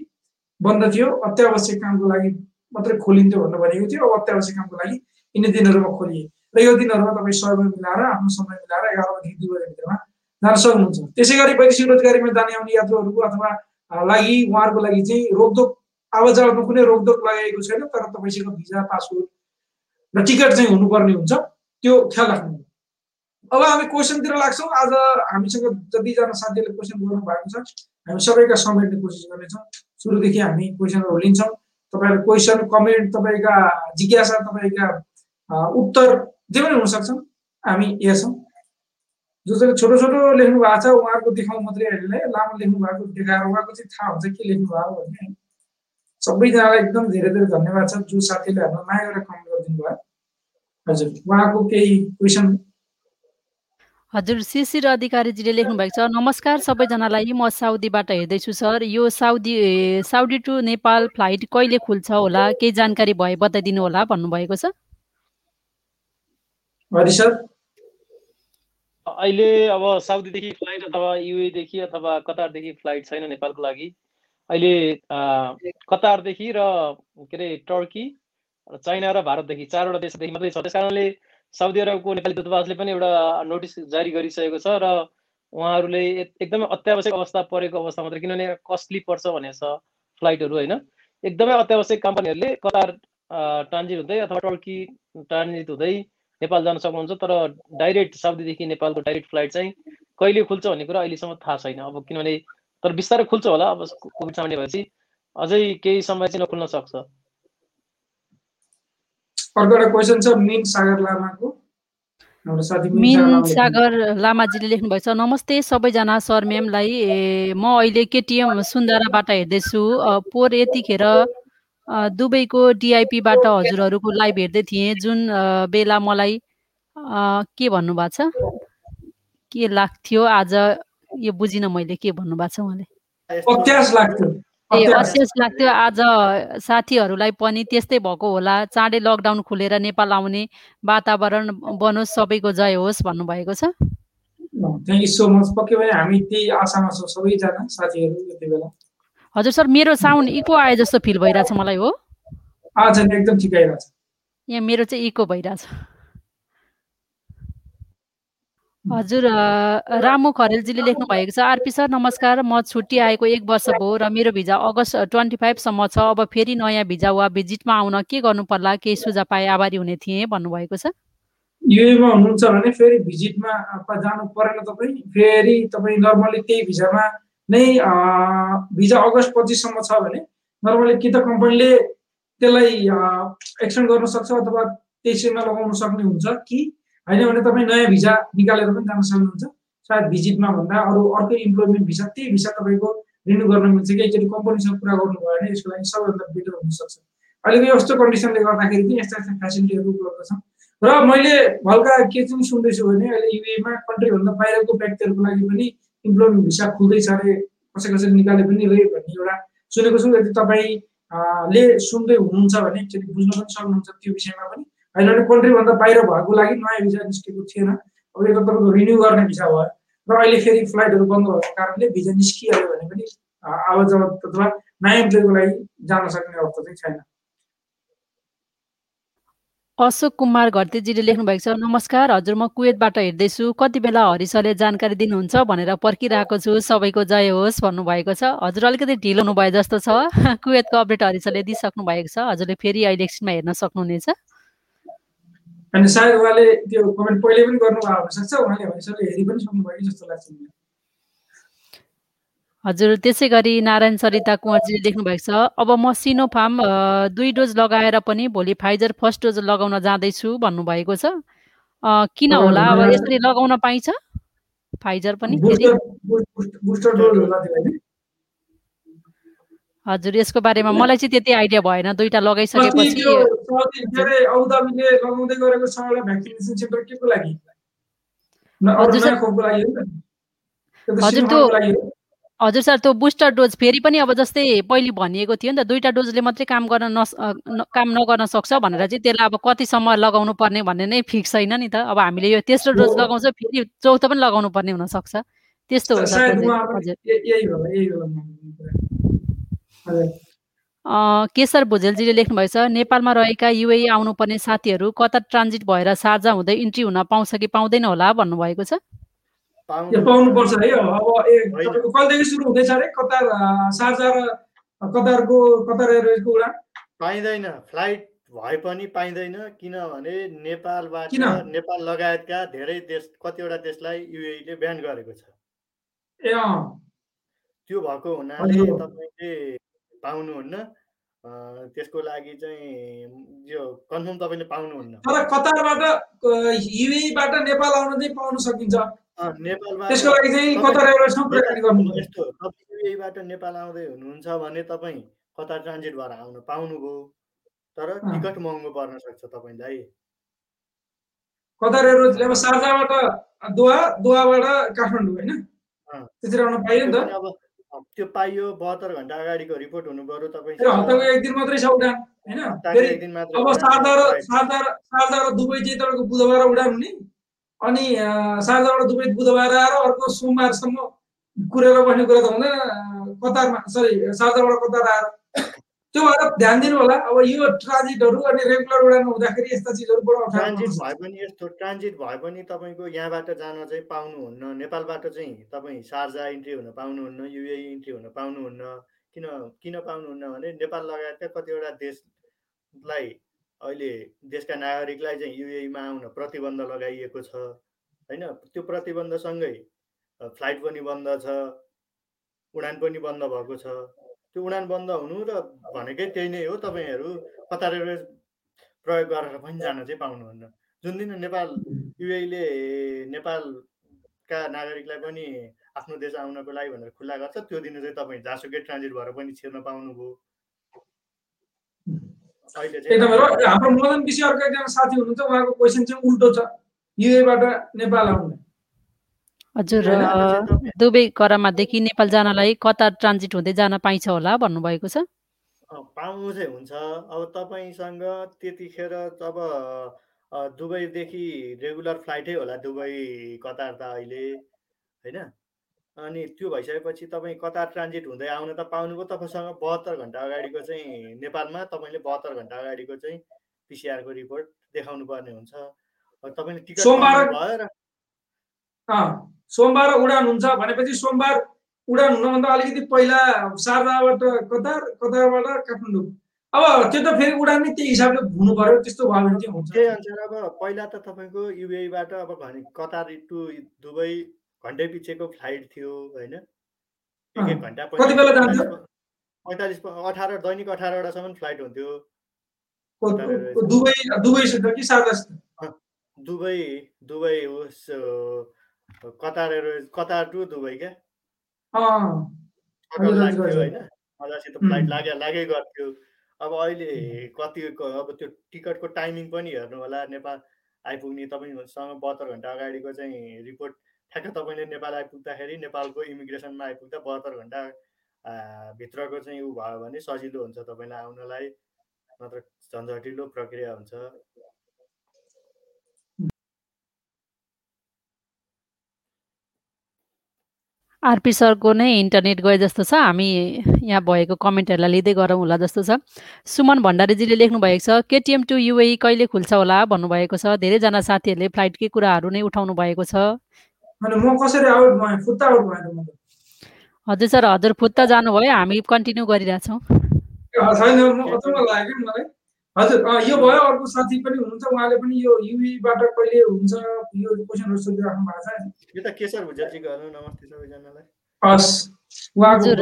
बन्द थियो। अत्यावश्यक कामको लागि मात्रै खोलिन्थ्यो भनेर भनेको थियो। अब अत्यावश्यक कामको लागि यिनी दिनहरूमा खोलिए। र यो दिनहरूमा तपाईँ समय मिलाएर आफ्नो समय मिलाएर एघार बजीदेखि दुई बजीभित्रमा जान सक्नुहुन्छ। त्यसै गरी वैदेशिक रोजगारीमा जाने आउने यात्रुहरूको अथवा लागि उहाँहरूको लागि चाहिँ रोकदोक आवाज कुनै रोकदोक लगाएको छैन तर तपाईँसँग भिजा पासपोर्ट र टिकट चाहिँ हुनुपर्ने हुन्छ। त्यो ख्याल राख्नु। अब हामी क्वेसनतिर लाग्छौँ। आज हामीसँग जतिजना साथीहरूले क्वेसन गर्नु भएको छ हामी सबैका समेट्ने कोसिस गर्नेछौँ। सुरुदेखि हामी क्वेसनहरू लिन्छौँ। तपाईँहरूको क्वेसन कमेन्ट तपाईँका जिज्ञासा तपाईँका उत्तर जे पनि हुनसक्छन् हामी हेर्छौँ जो जसले छोटो छोटो लेख्नु भएको छ उहाँहरूको देखाउँ मात्रै अहिले लामो लेख्नु भएको देखाएर उहाँको चाहिँ थाहा हुन्छ के लेख्नु भएको भन्ने सबैजनालाई एकदम धेरै धेरै धन्यवाद छ जो साथीले हामीलाई माया गरेर कमेन्ट गरिदिनु भयो हजुर उहाँको केही क्वेसन हजुर शिशिर अधिकारीजीले लेख्नु भएको छ। नमस्कार सबैजनालाई म साउदीबाट हेर्दैछु सर यो Saudi Saudi to Nepal flight कहिले खुल्छ होला? केही जानकारी भए बताइदिनु होला भन्नुभएको छ। अहिले अब साउदीदेखि फ्लाइट अथवा युएदेखि अथवा कतारदेखि फ्लाइट छैन नेपालको लागि। अहिले कतारदेखि र के अरे टर्की चाइना र भारतदेखि चारवटा देशदेखि मात्रै छ। त्यस कारणले साउदी अरबको नेपाली दूतावासले पनि एउटा नोटिस जारी गरिसकेको छ र उहाँहरूले एकदमै अत्यावश्यक अवस्था परेको अवस्था मात्रै किनभने कस्टली पर्छ भनेको छ फ्लाइटहरू होइन? एकदमै अत्यावश्यक कम्पनीहरूले कतार ट्रान्जिट हुँदै अथवा टर्की ट्रान्जिट हुँदै नेपाल जान सक्नुहुन्छ तर डाइरेक्ट साउदीदेखि नेपालको डाइरेक्ट फ्लाइट चाहिँ कहिले खुल्छ भन्ने कुरा अहिलेसम्म थाहा छैन। अब किनभने तर बिस्तारै खुल्छ होला अब कोभिड सामान्य भएपछि अझै केही समय चाहिँ नखुल्न सक्छ। अर्को एउटा क्वेसन छ मिन सागर लामाको। मिन सागर लामाजीले लेख्नुभएको छ नमस्ते सबैजना सर म्यामलाई म अहिले केटिएम सुन्दाराबाट हेर्दैछु। पोहोर यतिखेर दुबईको डिआइपीबाट हजुरहरूको लाइभ हेर्दै थिएँ। जुन बेला मलाई के भन्नुभएको छ? के लाग्थ्यो? आज यो बुझिनँ मैले के भन्नुभएको छ उहाँले। ए अत्यास। लाग्थ्यो। आज साथीहरूलाई पनि त्यस्तै भएको होला। चाँडै लकडाउन खुलेर नेपाल आउने वातावरण बनोस् सबैको जय होस् भन्नुभएको छ। थ्याङ्क यू सो मच पक्कै पनि हामी त्यही आशामा छौँ सबैजना साथीहरू यति बेला। हजुर सर मेरो साउन्ड इको आए जस्तो फिल भइरहेछ मलाई हो। एकदम ठिक आइरहेछ। यहाँ मेरो चाहिँ इको भइरहेछ। हजुर रामु खरेलजीले लेख्नु भएको छ आरपी सर नमस्कार म छुट्टी आएको एक वर्ष भयो र मेरो भिजा अगस्त ट्वेन्टी फाइभसम्म छ अब फेरि नयाँ भिजा वा भिजिटमा आउन के गर्नु पर्ला केही सुझाव पाए आभारी हुने थिएँ भन्नुभएको छ। युएमा हुनुहुन्छ भने फेरि भिजिटमा जानु परेन तपाईँ फेरि तपाईँ नर्मली त्यही भिजामा नै भिजा अगस्त पच्चिससम्म छ भने नर्मली कि त कम्पनीले त्यसलाई एक्सटेन्ड गर्न सक्छ अथवा त्यसैमा लगाउन सक्ने हुन्छ कि होइन भने तपाईँ नयाँ भिजा निकालेर पनि जान सक्नुहुन्छ सायद भिजिटमा भन्दा अरू अर्कै इम्प्लोइमेन्ट भिसा त्यही भिसा तपाईँको रिन्यू गर्न मिल्छ कि एकचोटि कम्पनीसँग कुरा गर्नुभयो भने यसको लागि सबैभन्दा बेटर हुनसक्छ अहिलेको यस्तो कन्डिसनले गर्दाखेरि चाहिँ यस्ता यस्ता फेसिलिटीहरू उपलब्ध छन् र मैले हल्का के चाहिँ सुन्दैछु भने अहिले युएमा कन्ट्रीभन्दा बाहिरको व्यक्तिहरूको लागि पनि इम्प्लोइमेन्ट भिसा खुल्दैछ अरे कसै कसैले निकाले पनि रे भन्ने एउटा सुनेको छु यदि तपाईँले सुन्दै हुनुहुन्छ भने एकचोटि बुझ्न पनि सक्नुहुन्छ त्यो विषयमा पनि होइन भने कन्ट्रीभन्दा बाहिर भएको लागि नयाँ भिजा निस्केको थिएन अब यो त तपाईँको रिन्यू गर्ने भिसा भयो र अहिले फेरि फ्लाइटहरू बन्द भएको कारणले भिजा निस्किहाल्यो भने पनि आवाज अथवा नयाँ इम्प्लोइको लागि जान सक्ने अवस्था चाहिँ छैन अशोक कुमार घरतीजीले लेख्नु भएको छ नमस्कार हजुर म कुवेतबाट हेर्दैछु कति बेला हरिसरले जानकारी दिनुहुन्छ भनेर पर्खिरहेको छु। सबैको जय होस् भन्नुभएको छ। हजुर अलिकति ढिलो हुनुभयो जस्तो छ। कुवेतको अपडेट हरिसरले दिइसक्नु भएको छ। हजुरले फेरि अहिले एकछिनमा हेर्न सक्नुहुनेछ। अनि सायद उहाँले त्यो कमेन्ट पहिले पनि गर्नुभएको हुनसक्छ। उहाँले हरिसरले हेरि पनि सक्नुभयो जस्तो लाग्छ हजुर त्यसै गरी नारायण सरिता कुँवरजीले लेख्नु भएको छ अब म सिनोफार्म दुई डोज लगाएर पनि भोलि फाइजर फर्स्ट डोज लगाउन जाँदैछु भन्नुभएको छ। किन होला? अब यसरी लगाउन पाइन्छ? फाइजर पनि हजुर यसको बारेमा मलाई चाहिँ त्यति आइडिया भएन। दुईटा लगाइसकेपछि हजुर? त्यो त हजुर, सर त्यो बुस्टर डोज फेरि पनि अब जस्तै पहिले भनिएको थियो नि त दुईटा डोजले मात्रै काम गर्न नस काम नगर्न सक्छ भनेर चाहिँ त्यसलाई अब कतिसम्म लगाउनु पर्ने भन्ने नै फिक्स छैन नि त। अब हामीले यो तेस्रो डोज। लगाउँछ फेरि चौथो पनि लगाउनु पर्ने हुनसक्छ। त्यस्तो हो सर सायद प्रोजेक्ट उहाँ पनि हजुर। य- यही होला यही होला उहाँको कुरा। हजुर। अ, केशर भुजेलजीले लेख्नुभएछ नेपालमा रहेका युए आउनुपर्ने साथीहरू कता ट्रान्जिट भएर साझा हुँदै इन्ट्री हुन पाउँछ कि पाउँदैन होला भन्नुभएको छ? पाउनुपर्छ है। अब ए। तपाईँको कहिलेदेखि सुरु हुँदैछ अरे? कतार सार्जा र कतारको कतार एयरवेजको उडान? पाइँदैन। फ्लाइट भए पनि पाइँदैन। किनभने नेपालबाट? नेपाल लगायतका धेरै देश कतिवटा देशलाई युएले ब्यान गरेको छ। ए त्यो भएको हुनाले। तपाईँले पाउनुहुन्न। त्यसको लागि चाहिँ यो कन्फर्म तपाईँले पाउनुहुन्न तर कतारबाट युएबाट नेपाल आउन चाहिँ पाउन सकिन्छ अ, नेपालबाट त्यसको लागि चाहिँ कतार। यस्तो तपाईँ युएबाट नेपाल आउँदै हुनुहुन्छ भने तपाईँ कतार ट्रान्जिट भएर आउन पाउनुभयो तर। टिकट महँगो पर्न सक्छ तपाईँलाई कतार एयरवेजले अब सार्जाबाट दोहा दोहाबाट काठमाडौँ होइन अँ। त्यसरी आउन पाइयो नि त त्यो पाइयो बहत्तर घन्टा अगाडिको रिपोर्ट हुनु पर्यो तपाईँ हप्ताको एक दिन मात्रै छ उडान होइन अब सारदा र right. सारदा र दुबई चाहिँ तपाईँको बुधबार उडान हुने। अनि अँ, सारदाबाट दुबई बुधबार आएर अर्को सोमबारसम्म कुरेर बस्ने कुरा त हुँदैन। कतारमा सरी सारदाबाट कतार आएर। त्यो भएर ध्यान दिनु होला अब यो ट्रान्जिटहरू अनि रेगुलर उडान हुँदाखेरि यस्ता चिजहरू बडो ट्रान्जिट। भए पनि यस्तो ट्रान्जिट भए पनि तपाईँको यहाँबाट जान चाहिँ पाउनुहुन्न नेपालबाट चाहिँ तपाईँ सार्जा इन्ट्री हुन पाउनुहुन्न युए इन्ट्री हुन पाउनुहुन्न किन किन पाउनुहुन्न भने नेपाल लगायतका कतिवटा देशलाई अहिले देशका नागरिकलाई चाहिँ युएमा आउन प्रतिबन्ध लगाइएको छ होइन त्यो प्रतिबन्धसँगै फ्लाइट पनि बन्द छ उडान पनि बन्द भएको छ त्यो उडान बन्द हुनु र भनेकै त्यही नै हो। तपाईँहरू कतार एयरवेज प्रयोग गरेर पनि जान चाहिँ पाउनुहुन्न। जुन दिन नेपाल युएले नेपालका नागरिकलाई पनि आफ्नो देश आउनको लागि भनेर खुल्ला गर्छ त्यो दिन चाहिँ तपाईँ जासुकै ट्रान्जिट भएर पनि छिर्न पाउनुभयो। एकदमै र हाम्रो मदन अर्को एकजना साथी हुनुहुन्छ उहाँको क्वेसन चाहिँ उल्टो छ। युएबाट नेपाल आउने। हजुर दुबई करामादेखि नेपाल जानलाई कतार ट्रान्जिट हुँदै जान पाइन्छ होला भन्नुभएको छ। अँ, पाउनु चाहिँ हुन्छ। अब तपाईँसँग त्यतिखेर अब अ, दुबईदेखि रेगुलर फ्लाइटै होला दुबई कतार त अहिले होइन? अनि त्यो भइसकेपछि तपाईँ कतार ट्रान्जिट हुँदै आउन त पाउनुभयो तपाईँसँग बहत्तर घन्टा अगाडिको चाहिँ नेपालमा तपाईँले बहत्तर घन्टा अगाडिको चाहिँ पिसिआरको रिपोर्ट देखाउनु पर्ने हुन्छ। अब तपाईँले टिकट भयो र अँ, सोमबार उडान हुन्छ भनेपछि सोमबार उडान हुनभन्दा अलिकति पहिला सारदाबाट कतार कतारबाट काठमाडौँ। अब त्यो त फेरि उडान नै त्यही हिसाबले हुनु पर्यो त्यस्तो भयो भने चाहिँ हुन्छ। त्यही अनुसार अब पहिला त तपाईँको युएबाट अब भने कतार टु दुबई घन्टै पछिको फ्लाइट थियो होइन? एक एक घन्टा कति बेला जान्छ? पैँतालिस अठार दैनिक अठारवटासम्म फ्लाइट हुन्थ्यो। दुबई दुबईसित कि सारदासित Dubai Dubai Qatar Qatar to Dubai क्या? लाग्थ्यो। होइन? मजासित फ्लाइट. लाग्यो लागै गर्थ्यो। अब अहिले कतिको अब त्यो टिकटको टाइमिङ पनि हेर्नु होला। नेपाल आइपुग्ने तपाईँसँग बहत्तर घन्टा अगाडिको चाहिँ रिपोर्ट ठ्याक्क तपाईँले नेपाल आइपुग्दाखेरि नेपालको इमिग्रेसनमा आइपुग्दा बहत्तर घन्टा भित्रको चाहिँ ऊ भयो भने सजिलो हुन्छ तपाईँलाई आउनलाई। नत्र झन्झटिलो प्रक्रिया हुन्छ। आरपी सरको नै इन्टरनेट गए जस्तो छ। हामी यहाँ भएको कमेन्टहरूलाई लिँदै गरौँ होला जस्तो छ। सुमन भण्डारीजीले लेख्नु भएको छ केटिएम टु युए कहिले खुल्छ होला? भन्नुभएको छ। धेरैजना साथीहरूले फ्लाइटकै कुराहरू नै उठाउनु भएको छ। हजुर सर हजुर फुत्त जानुभयो। हामी कन्टिन्यू गरिरहेछौँ। हजुर अँ, यो भयो अर्को साथी पनि हुनुहुन्छ उहाँले पनि यो युबाट कहिले हुन्छ यो क्वेसनहरू सोधिराख्नु भएको छ यो त केशर भुजेलजीको गर्नु नमस्ते सबैजनालाई। हस् हजुर।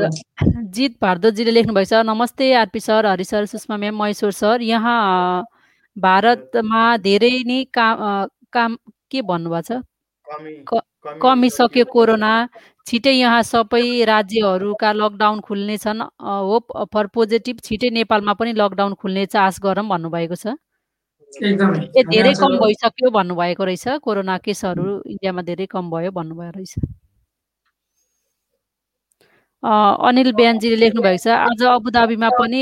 जित भारद्वाजीले लेख्नुभएको छ नमस्ते R P sir Hari sir Sushma ma'am Maheshwar sir. यहाँ भारतमा धेरै नै काम काम के भन्नुभएको छ? कमिसक्यो कोरोना। छिटै यहाँ सबै राज्यहरूका लकडाउन खुल्नेछन् होप फर पोजिटिभ छिटै नेपालमा पनि लकडाउन खुल्ने चास गरौँ भन्नुभएको छ। ए धेरै कम भइसक्यो भन्नुभएको रहेछ। कोरोना केसहरू इन्डियामा धेरै कम भयो भन्नुभयो रहेछ। अनिल बिहानजीले लेख्नु भएको छ आज अबुधाबीमा पनि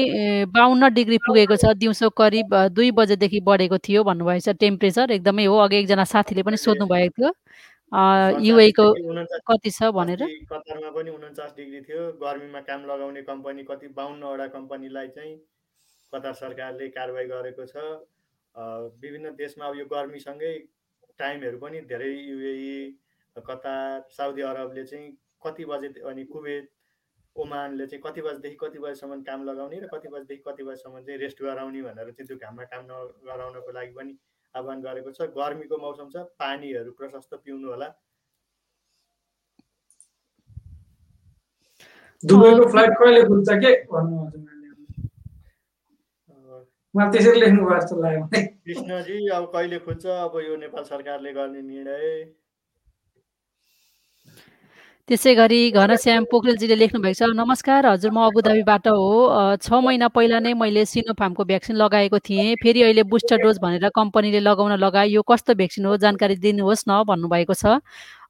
बाहन्न डिग्री पुगेको छ। दिउँसो करिब दुई बजेदेखि बढेको थियो भन्नुभएको छ टेम्परेचर। एकदमै हो अघि एकजना साथीले पनि सोध्नु भएको थियो। युएको कति छ भनेर? कतारमा पनि उन्चास डिग्री थियो। गर्मीमा काम लगाउने कम्पनी कति बाहन्नवटा कम्पनीलाई चाहिँ कतार सरकारले कारवाही गरेको छ। विभिन्न देशमा अब यो गर्मीसँगै टाइमहरू पनि धेरै युएई कतार साउदी अरबले चाहिँ कति बजे अनि कुवेत ओमानले चाहिँ कति बजीदेखि कति बजीसम्म काम लगाउने र कति बजीदेखि कति बजीसम्म चाहिँ रेस्ट गराउने भनेर चाहिँ त्यो घाममा काम नगराउनको लागि पनि आह्वान गरेको छ। गर्मीको मौसम छ। पानीहरू प्रशस्त पिउनु होला दुबईको फ्लाइट कहिले खुल्छ के? भन्नु त्यसरी लेख्नु भयो जस्तो लाग्यो। मलाई। कृष्णजी अब कहिले खुल्छ? अब यो नेपाल सरकारले गर्ने निर्णय। त्यसै गरी घनश्याम पोखरेलजीले लेख्नु भएको छ नमस्कार हजुर म अबुधाबीबाट हो। छ महिना पहिला नै मैले सिनोफार्मको भ्याक्सिन लगाएको थिएँ। फेरि अहिले बुस्टर डोज भनेर कम्पनीले लगाउन लगायो। यो कस्तो भ्याक्सिन हो? जानकारी दिनुहोस् न भन्नुभएको छ।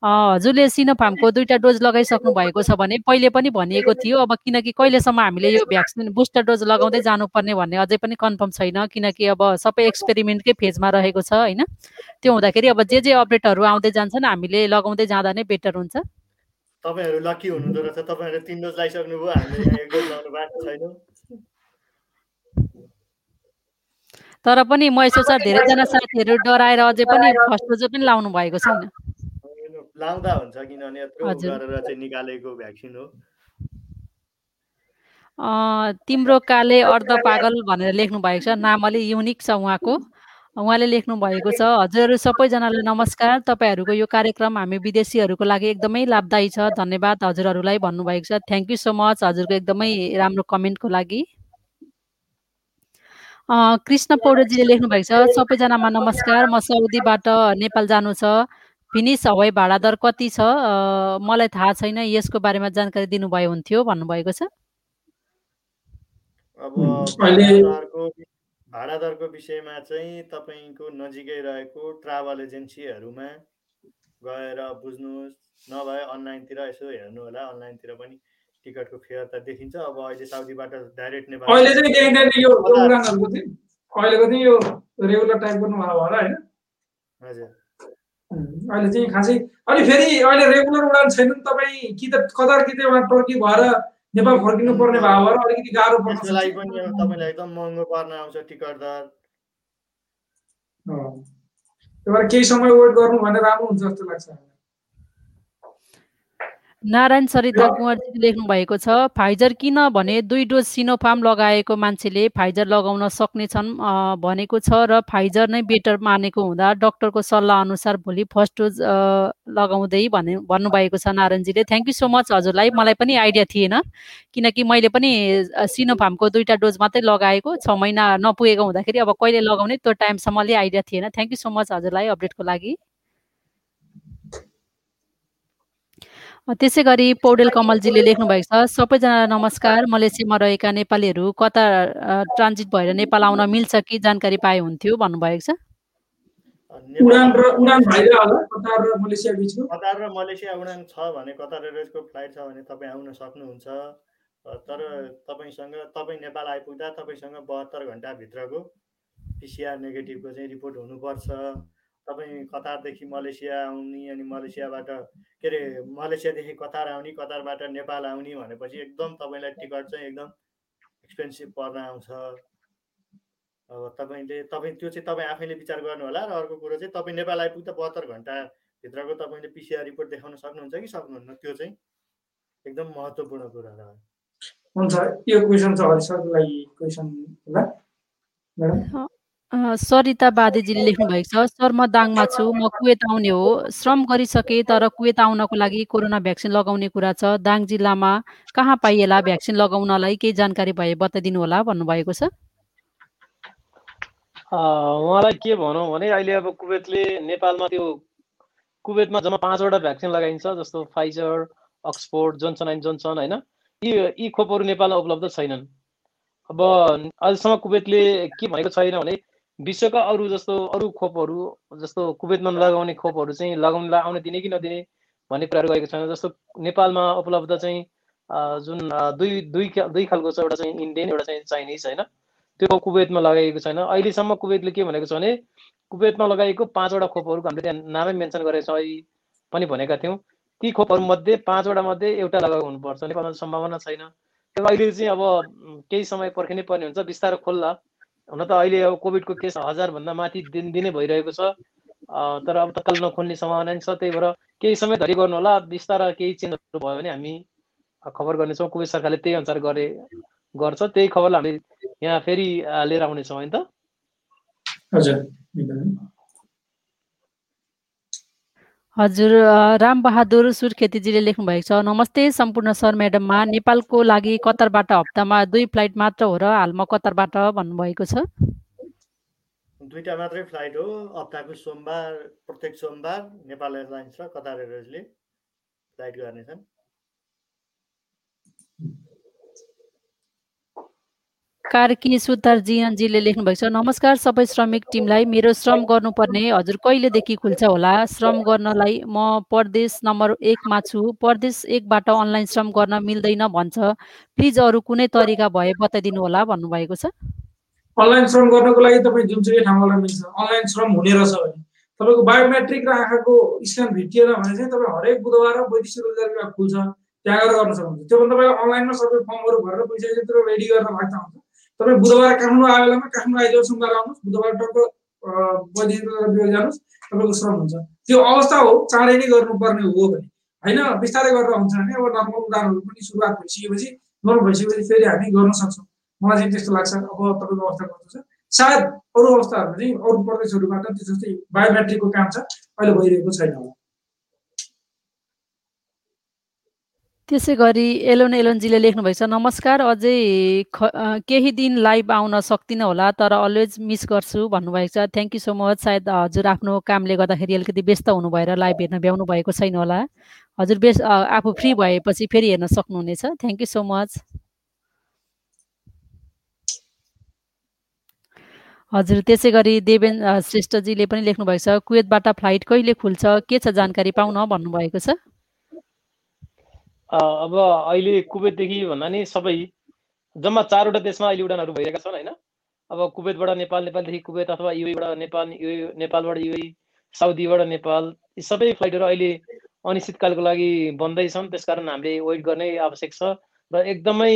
हजुरले सिनोफार्मको दुईवटा डोज लगाइसक्नु भएको छ भने पहिले पनि भनिएको थियो। अब किनकि कहिलेसम्म हामीले यो भ्याक्सिन बुस्टर डोज लगाउँदै जानुपर्ने भन्ने अझै पनि कन्फर्म छैन। किनकि अब सबै एक्सपेरिमेन्टकै फेजमा रहेको छ होइन? त्यो हुँदाखेरि अब जे जे अपडेटहरू आउँदै जान्छन् हामीले लगाउँदै जाँदा नै बेटर हुन्छ। तपाईँहरू लकी हुनुहुँदो रहेछ तपाईँहरू तिन डोज लगाइसक्नुभयो हामीले यहाँ एक डोज लाउनु भएको छैनौँ। तर पनि महेश्वर सर धेरैजना साथीहरू डराएर अझै पनि फर्स्ट डोज पनि लाउनु भएको छैन। लाउँदा हुन्छ किनभने यत्रो। गरेर चाहिँ निकालेको भ्याक्सिन हो। तिम्रो काले अर्ध पागल भनेर लेख्नु भएको छ नाम अलि युनिक छ उहाँको। उहाँले लेख्नु भएको छ हजुरहरू सबैजनालाई नमस्कार। तपाईँहरूको यो कार्यक्रम हामी विदेशीहरूको लागि एकदमै लाभदायी छ। धन्यवाद हजुरहरूलाई भन्नुभएको छ। थ्याङ्क यू सो मच हजुरको एकदमै राम्रो कमेन्टको लागि। कृष्ण पौडेलजीले लेख्नु भएको छ सबैजनामा नमस्कार। म साउदीबाट नेपाल जानु छ। फिनिस हवाई भाडा दर कति छ? मलाई थाहा छैन। यसको बारेमा जानकारी दिनुभयो हुन्थ्यो भन्नुभएको छ। भाडा दरको विषयमा चाहिँ तपाईँको नजिकै रहेको ट्राभल एजेन्सीहरूमा गएर बुझ्नुहोस् नभए अनलाइनतिर यसो हेर्नु होला अनलाइनतिर पनि टिकटको फेयर त देखिन्छ। अब अहिले साउदीबाट डाइरेक्ट नेपाल अहिले चाहिँ देखिँदैन यो यो उडानहरूको चाहिँ अहिलेको चाहिँ यो रेगुलर टाइप गर्नुभयो होला होइन? हजुर। अहिले चाहिँ खासै अनि फेरि अहिले रेगुलर उडान छैन नि तपाईँ कि त कतार कि त टर्की भएर नेपाल फर्किनु पर्ने भयो भएर अलिकति गाह्रो पर्छ त्यसको लागि पनि तपाईँलाई एकदम महँगो पर्न आउँछ टिकट दर। त्यही भएर केही समय वेट गर्नु भने राम्रो हुन्छ जस्तो लाग्छ। नारायण सरिता कुँवरजीले लेख्नु भएको छ फाइजर किन भने दुई डोज सिनोफार्म लगाएको मान्छेले फाइजर लगाउन सक्नेछन् अ, भनेको छ र फाइजर नै बेटर मानेको हुँदा डक्टरको सल्लाह अनुसार भोलि फर्स्ट डोज लगाउँदै भने भन्नुभएको छ नारायणजीले। थ्याङ्क यू सो मच हजुरलाई। मलाई पनि आइडिया थिएन किनकि मैले पनि सिनोफार्मको दुईवटा डोज मात्रै लगाएको छ महिना नपुगेको हुँदाखेरि अब कहिले लगाउने त्यो टाइमसम्म अलि आइडिया थिएन। थ्याङ्क यू सो मच हजुरलाई अपडेटको लागि। त्यसै गरी पौडेल कमलजीले लेख्नु भएको छ सबैजनालाई नमस्कार मलेसियामा रहेका नेपालीहरू कता ट्रान्जिट भएर नेपाल आउन मिल्छ कि जानकारी पाए हुन्थ्यो भन्नुभएको छ? उडान र उडान होला कतार र मलेसिया बिचको? कतार र मलेसिया उडान छ भने कतार एयरवेजको फ्लाइट छ भने तपाईँ आउन सक्नुहुन्छ। तर तपाईँसँग तपाईँ नेपाल आइपुग्दा तपाईँसँग बहत्तर घन्टाभित्रको पिसिआर नेगेटिभको चाहिँ रिपोर्ट हुनुपर्छ। तपाईँ कतारदेखि मलेसिया आउने अनि मलेसियाबाट के अरे मलेसियादेखि कतार आउने कतारबाट नेपाल आउने भनेपछि एकदम तपाईँलाई टिकट चाहिँ एकदम एक्सपेन्सिभ पर्न आउँछ। अब तपाईँले तपाईँ त्यो चाहिँ तपाईँ आफैले विचार गर्नु होला र अर्को कुरो चाहिँ तपाईँ नेपाल आइपुग्दा बहत्तर घन्टाभित्रको तपाईँले पिसिआर रिपोर्ट देखाउन सक्नुहुन्छ कि सक्नुहुन्न? त्यो चाहिँ एकदम महत्त्वपूर्ण कुरा रह्यो हुन्छ यो क्वेसन छ हरि सरको लागि क्वेसन होला। म्याडम। अ, सरिता लेख्नु भएको छ सर म दाङमा छु म कुवेत आउने हो। श्रम गरिसके तर कुवेत आउनको लागि कोरोना भ्याक्सिन लगाउने कुरा छ। दाङ जिल्लामा कहाँ पाइएला भ्याक्सिन लगाउनलाई केही जानकारी भए बताइदिनु होला भन्नुभएको छ। उहाँलाई के भनौँ भने अहिले अब कुवेतले नेपालमा त्यो कुवेतमा जम्मा पाँचवटा भ्याक्सिन लगाइन्छ जस्तो Pfizer Oxford Johnson and Johnson होइन? यी यी खोपहरू नेपालमा उपलब्ध छैनन्। अब अहिलेसम्म कुवेतले के भनेको छैन भने विश्वका अरू जस्तो अरू खोपहरू जस्तो कुवेतमा लगाउने खोपहरू चाहिँ लगाउनलाई आउन दिने कि नदिने भन्ने कुराहरू गएको छैन। जस्तो नेपालमा उपलब्ध चाहिँ जुन दुई दुई दुई खालको छ एउटा चाहिँ इन्डियन एउटा चाहिँ चाइनिज होइन? त्यो कुवेतमा लगाइएको छैन। अहिलेसम्म कुवेतले के भनेको छ भने कुवेतमा लगाइएको पाँचवटा खोपहरूको हामीले त्यहाँ नामै मेन्सन गरेको छौँ। अहिले पनि भनेका थियौँ। ती खोपहरू मध्ये पाँचवटा मध्ये एउटा लगाएको हुनुपर्छ। नेपालमा सम्भावना छैन। त्यो अहिले चाहिँ अब केही समय पर्खिनै पर्ने हुन्छ। बिस्तारो खोल्ला। हुन त अहिले अब कोभिडको केस हजारभन्दा माथि दिन दिनै भइरहेको छ। तर अब तत्काल नखोल्ने सम्भावना पनि छ त्यही भएर केही समय धरि गर्नु होला। बिस्तारा केही चेन्जहरू भयो भने हामी खबर गर्नेछौँ। कुवेत सरकारले त्यही अनुसार गरे गर्छ। त्यही खबरलाई हामीले यहाँ फेरि लिएर आउनेछौँ होइन त। हजुर। हजुर रामबहादुर सुर्खेतीजीले लेख्नु भएको छ नमस्ते सम्पूर्ण सर म्याडममा नेपालको लागि कतारबाट हप्तामा दुई फ्लाइट मात्र हो र हालमा कतारबाट भन्नुभएको छ? दुईवटा मात्रै फ्लाइट हो हप्ताको सोमबार प्रत्येक सोमबार नेपाल एयरलाइन्स र कतार एयरवेजले फ्लाइट गर्नेछन् कार्की सुतार जियनजीले लेख्नुभएको छ नमस्कार सबै श्रमिक टिमलाई। मेरो श्रम गर्नुपर्ने हजुर कहिलेदेखि खुल्छ होला? श्रम गर्नलाई म परदेश नम्बर एकमा छु। परदेश एकबाट अनलाइन श्रम गर्न मिल्दैन भन्छ। प्लिज अरू कुनै तरिका भए बताइदिनु होला भन्नुभएको छ। अनलाइन श्रम गर्नको लागि तपाईँ जुनसुकै ठाउँबाट मिल्छ अनलाइन श्रम हुने रहेछ भने तपाईँको बायोमेट्रिक र आँखाको स्क्यान भेटिएन भने चाहिँ तपाईँ हरेक बुधबार र वैदेशिक रोजगार विभाग खुल्छ। त्यहाँ गएर गर्न सक्नुहुन्छ। त्यो भन्दा तपाईँले अनलाइनमा सबै फर्महरू भरेर पैसा रेडी गरेर भएको हुन्छ। तपाईँ बुधबार काठमाडौँ आयो बेलामा काठमाडौँ आइदियो सोमबार आउनुहोस् बुधबार टक्क रोजगार जानुहोस् तपाईँको श्रम हुन्छ त्यो अवस्था हो चाँडै नै गर्नुपर्ने हो भने होइन बिस्तारै गरेर हुन्छ भने अब नर्मल उडानहरू पनि सुरुवात भइसकेपछि नर्मल भइसकेपछि फेरि हामी गर्न सक्छौँ मलाई चाहिँ त्यस्तो लाग्छ अब तपाईँको अवस्था कस्तो छ सायद अरू अवस्थाहरूमा चाहिँ अरू प्रदेशहरूबाट त्यो जस्तै बायोमेट्रिकको काम छ अहिले भइरहेको छैन होला त्यसै गरी एलोन एलोनजीले लेख्नुभएको छ नमस्कार अझै ख केही दिन लाइभ आउन सक्दिनँ होला तर अलवेज मिस गर्छु भन्नुभएको छ। थ्याङ्क यू सो मच सायद हजुर आफ्नो कामले गर्दाखेरि अलिकति व्यस्त हुनु भएर लाइभ हेर्न भ्याउनु भएको छैन होला। हजुर बेस आफू फ्री भएपछि फेरि हेर्न सक्नुहुनेछ। थ्याङ्क यू सो मच हजुर त्यसै गरी देवेन श्रेष्ठजीले पनि लेख्नुभएको छ कुवेतबाट फ्लाइट कहिले खुल्छ के छ जानकारी पाउन भन्नुभएको छ। अब अहिले कुवेतदेखि भन्दा नि सबै जम्मा चारवटा देशमा अहिले उडानहरू भइरहेका छन् होइन? अब कुवेतबाट नेपाल नेपालदेखि कुवेत अथवा युएबाट नेपाल यु नेपालबाट युए साउदीबाट नेपाल यी सबै फ्लाइटहरू अहिले अनिश्चितकालको लागि बन्दै छन् त्यसकारण हामीले वेट गर्नै आवश्यक छ र एकदमै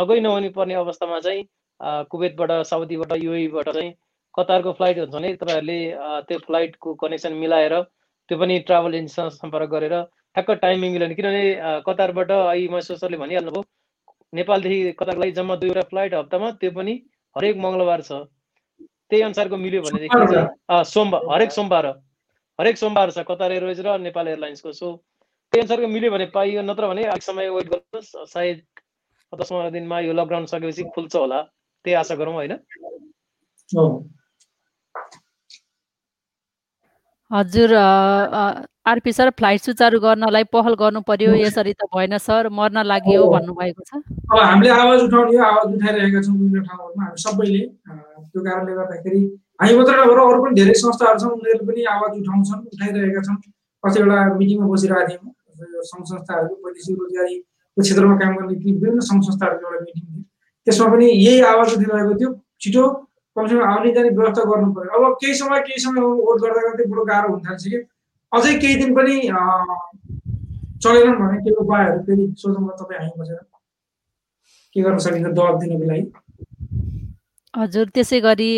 नगइ नहुनु पर्ने अवस्थामा चाहिँ कुवेतबाट साउदीबाट युएबाट चाहिँ कतारको फ्लाइट हुन्छ भने तपाईँहरूले त्यो फ्लाइटको कनेक्सन मिलाएर त्यो पनि ट्राभल एजेन्सीसँग सम्पर्क गरेर ठ्याक्क टाइमिङ मिलेन किनभने कतारबाट अहिले महेश्वर सरले भनिहाल्नुभयो नेपालदेखि कतारको लागि जम्मा दुईवटा फ्लाइट हप्तामा त्यो पनि हरेक मङ्गलबार छ। त्यही अनुसारको मिल्यो भनेदेखि सोमबार हरेक सोमबार हरेक सोमबार छ कतार एयरवेज र नेपाल एयरलाइन्सको। सो त्यही अनुसारको मिल्यो भने पाइयो नत्र भने अलिक समय वेट गर्नुहोस्। सायद दस पन्ध्र दिनमा यो लकडाउन सकेपछि खुल्छ होला त्यही आशा गरौँ होइन। हजुर आरपी सर फ्लाइट सुचारू गर्नलाई पहल गर्नु पर्यो यसरी त भएन सर मर्न लाग्यो भन्नुभएको छ। अब हामीले आवाज उठाउने आवाज उठाइरहेका छौँ विभिन्न ठाउँहरूमा हामी सबैले त्यो कारणले गर्दाखेरि हामी मात्रै नभएर अरू पनि धेरै संस्थाहरू छन् उनीहरूले पनि आवाज उठाउँछन् उठाइरहेका छन्। कतिवटा मिटिङमा बसिरहेको थियौँ सङ्घ संस्थाहरू वैदेशिक रोजगारीको क्षेत्रमा काम गर्ने विभिन्न सङ्घ संस्थाहरूको एउटा मिटिङ थियो। त्यसमा पनि यही आवाज उठिरहेको थियो। छिटो कमसेकम आउने जाने व्यवस्था गर्नु पर्यो अब केही समय केही समय वोट गर्दा गर्दै बडो गाह्रो हुन थाल्छ अझै केही दिन पनि चलेनन् भने त्यो उपायहरू फेरि सोचौँला तपाईँ हामी बसेर। के गर्न सकिन्छ दबाब दिनको लागि? हजुर त्यसै गरी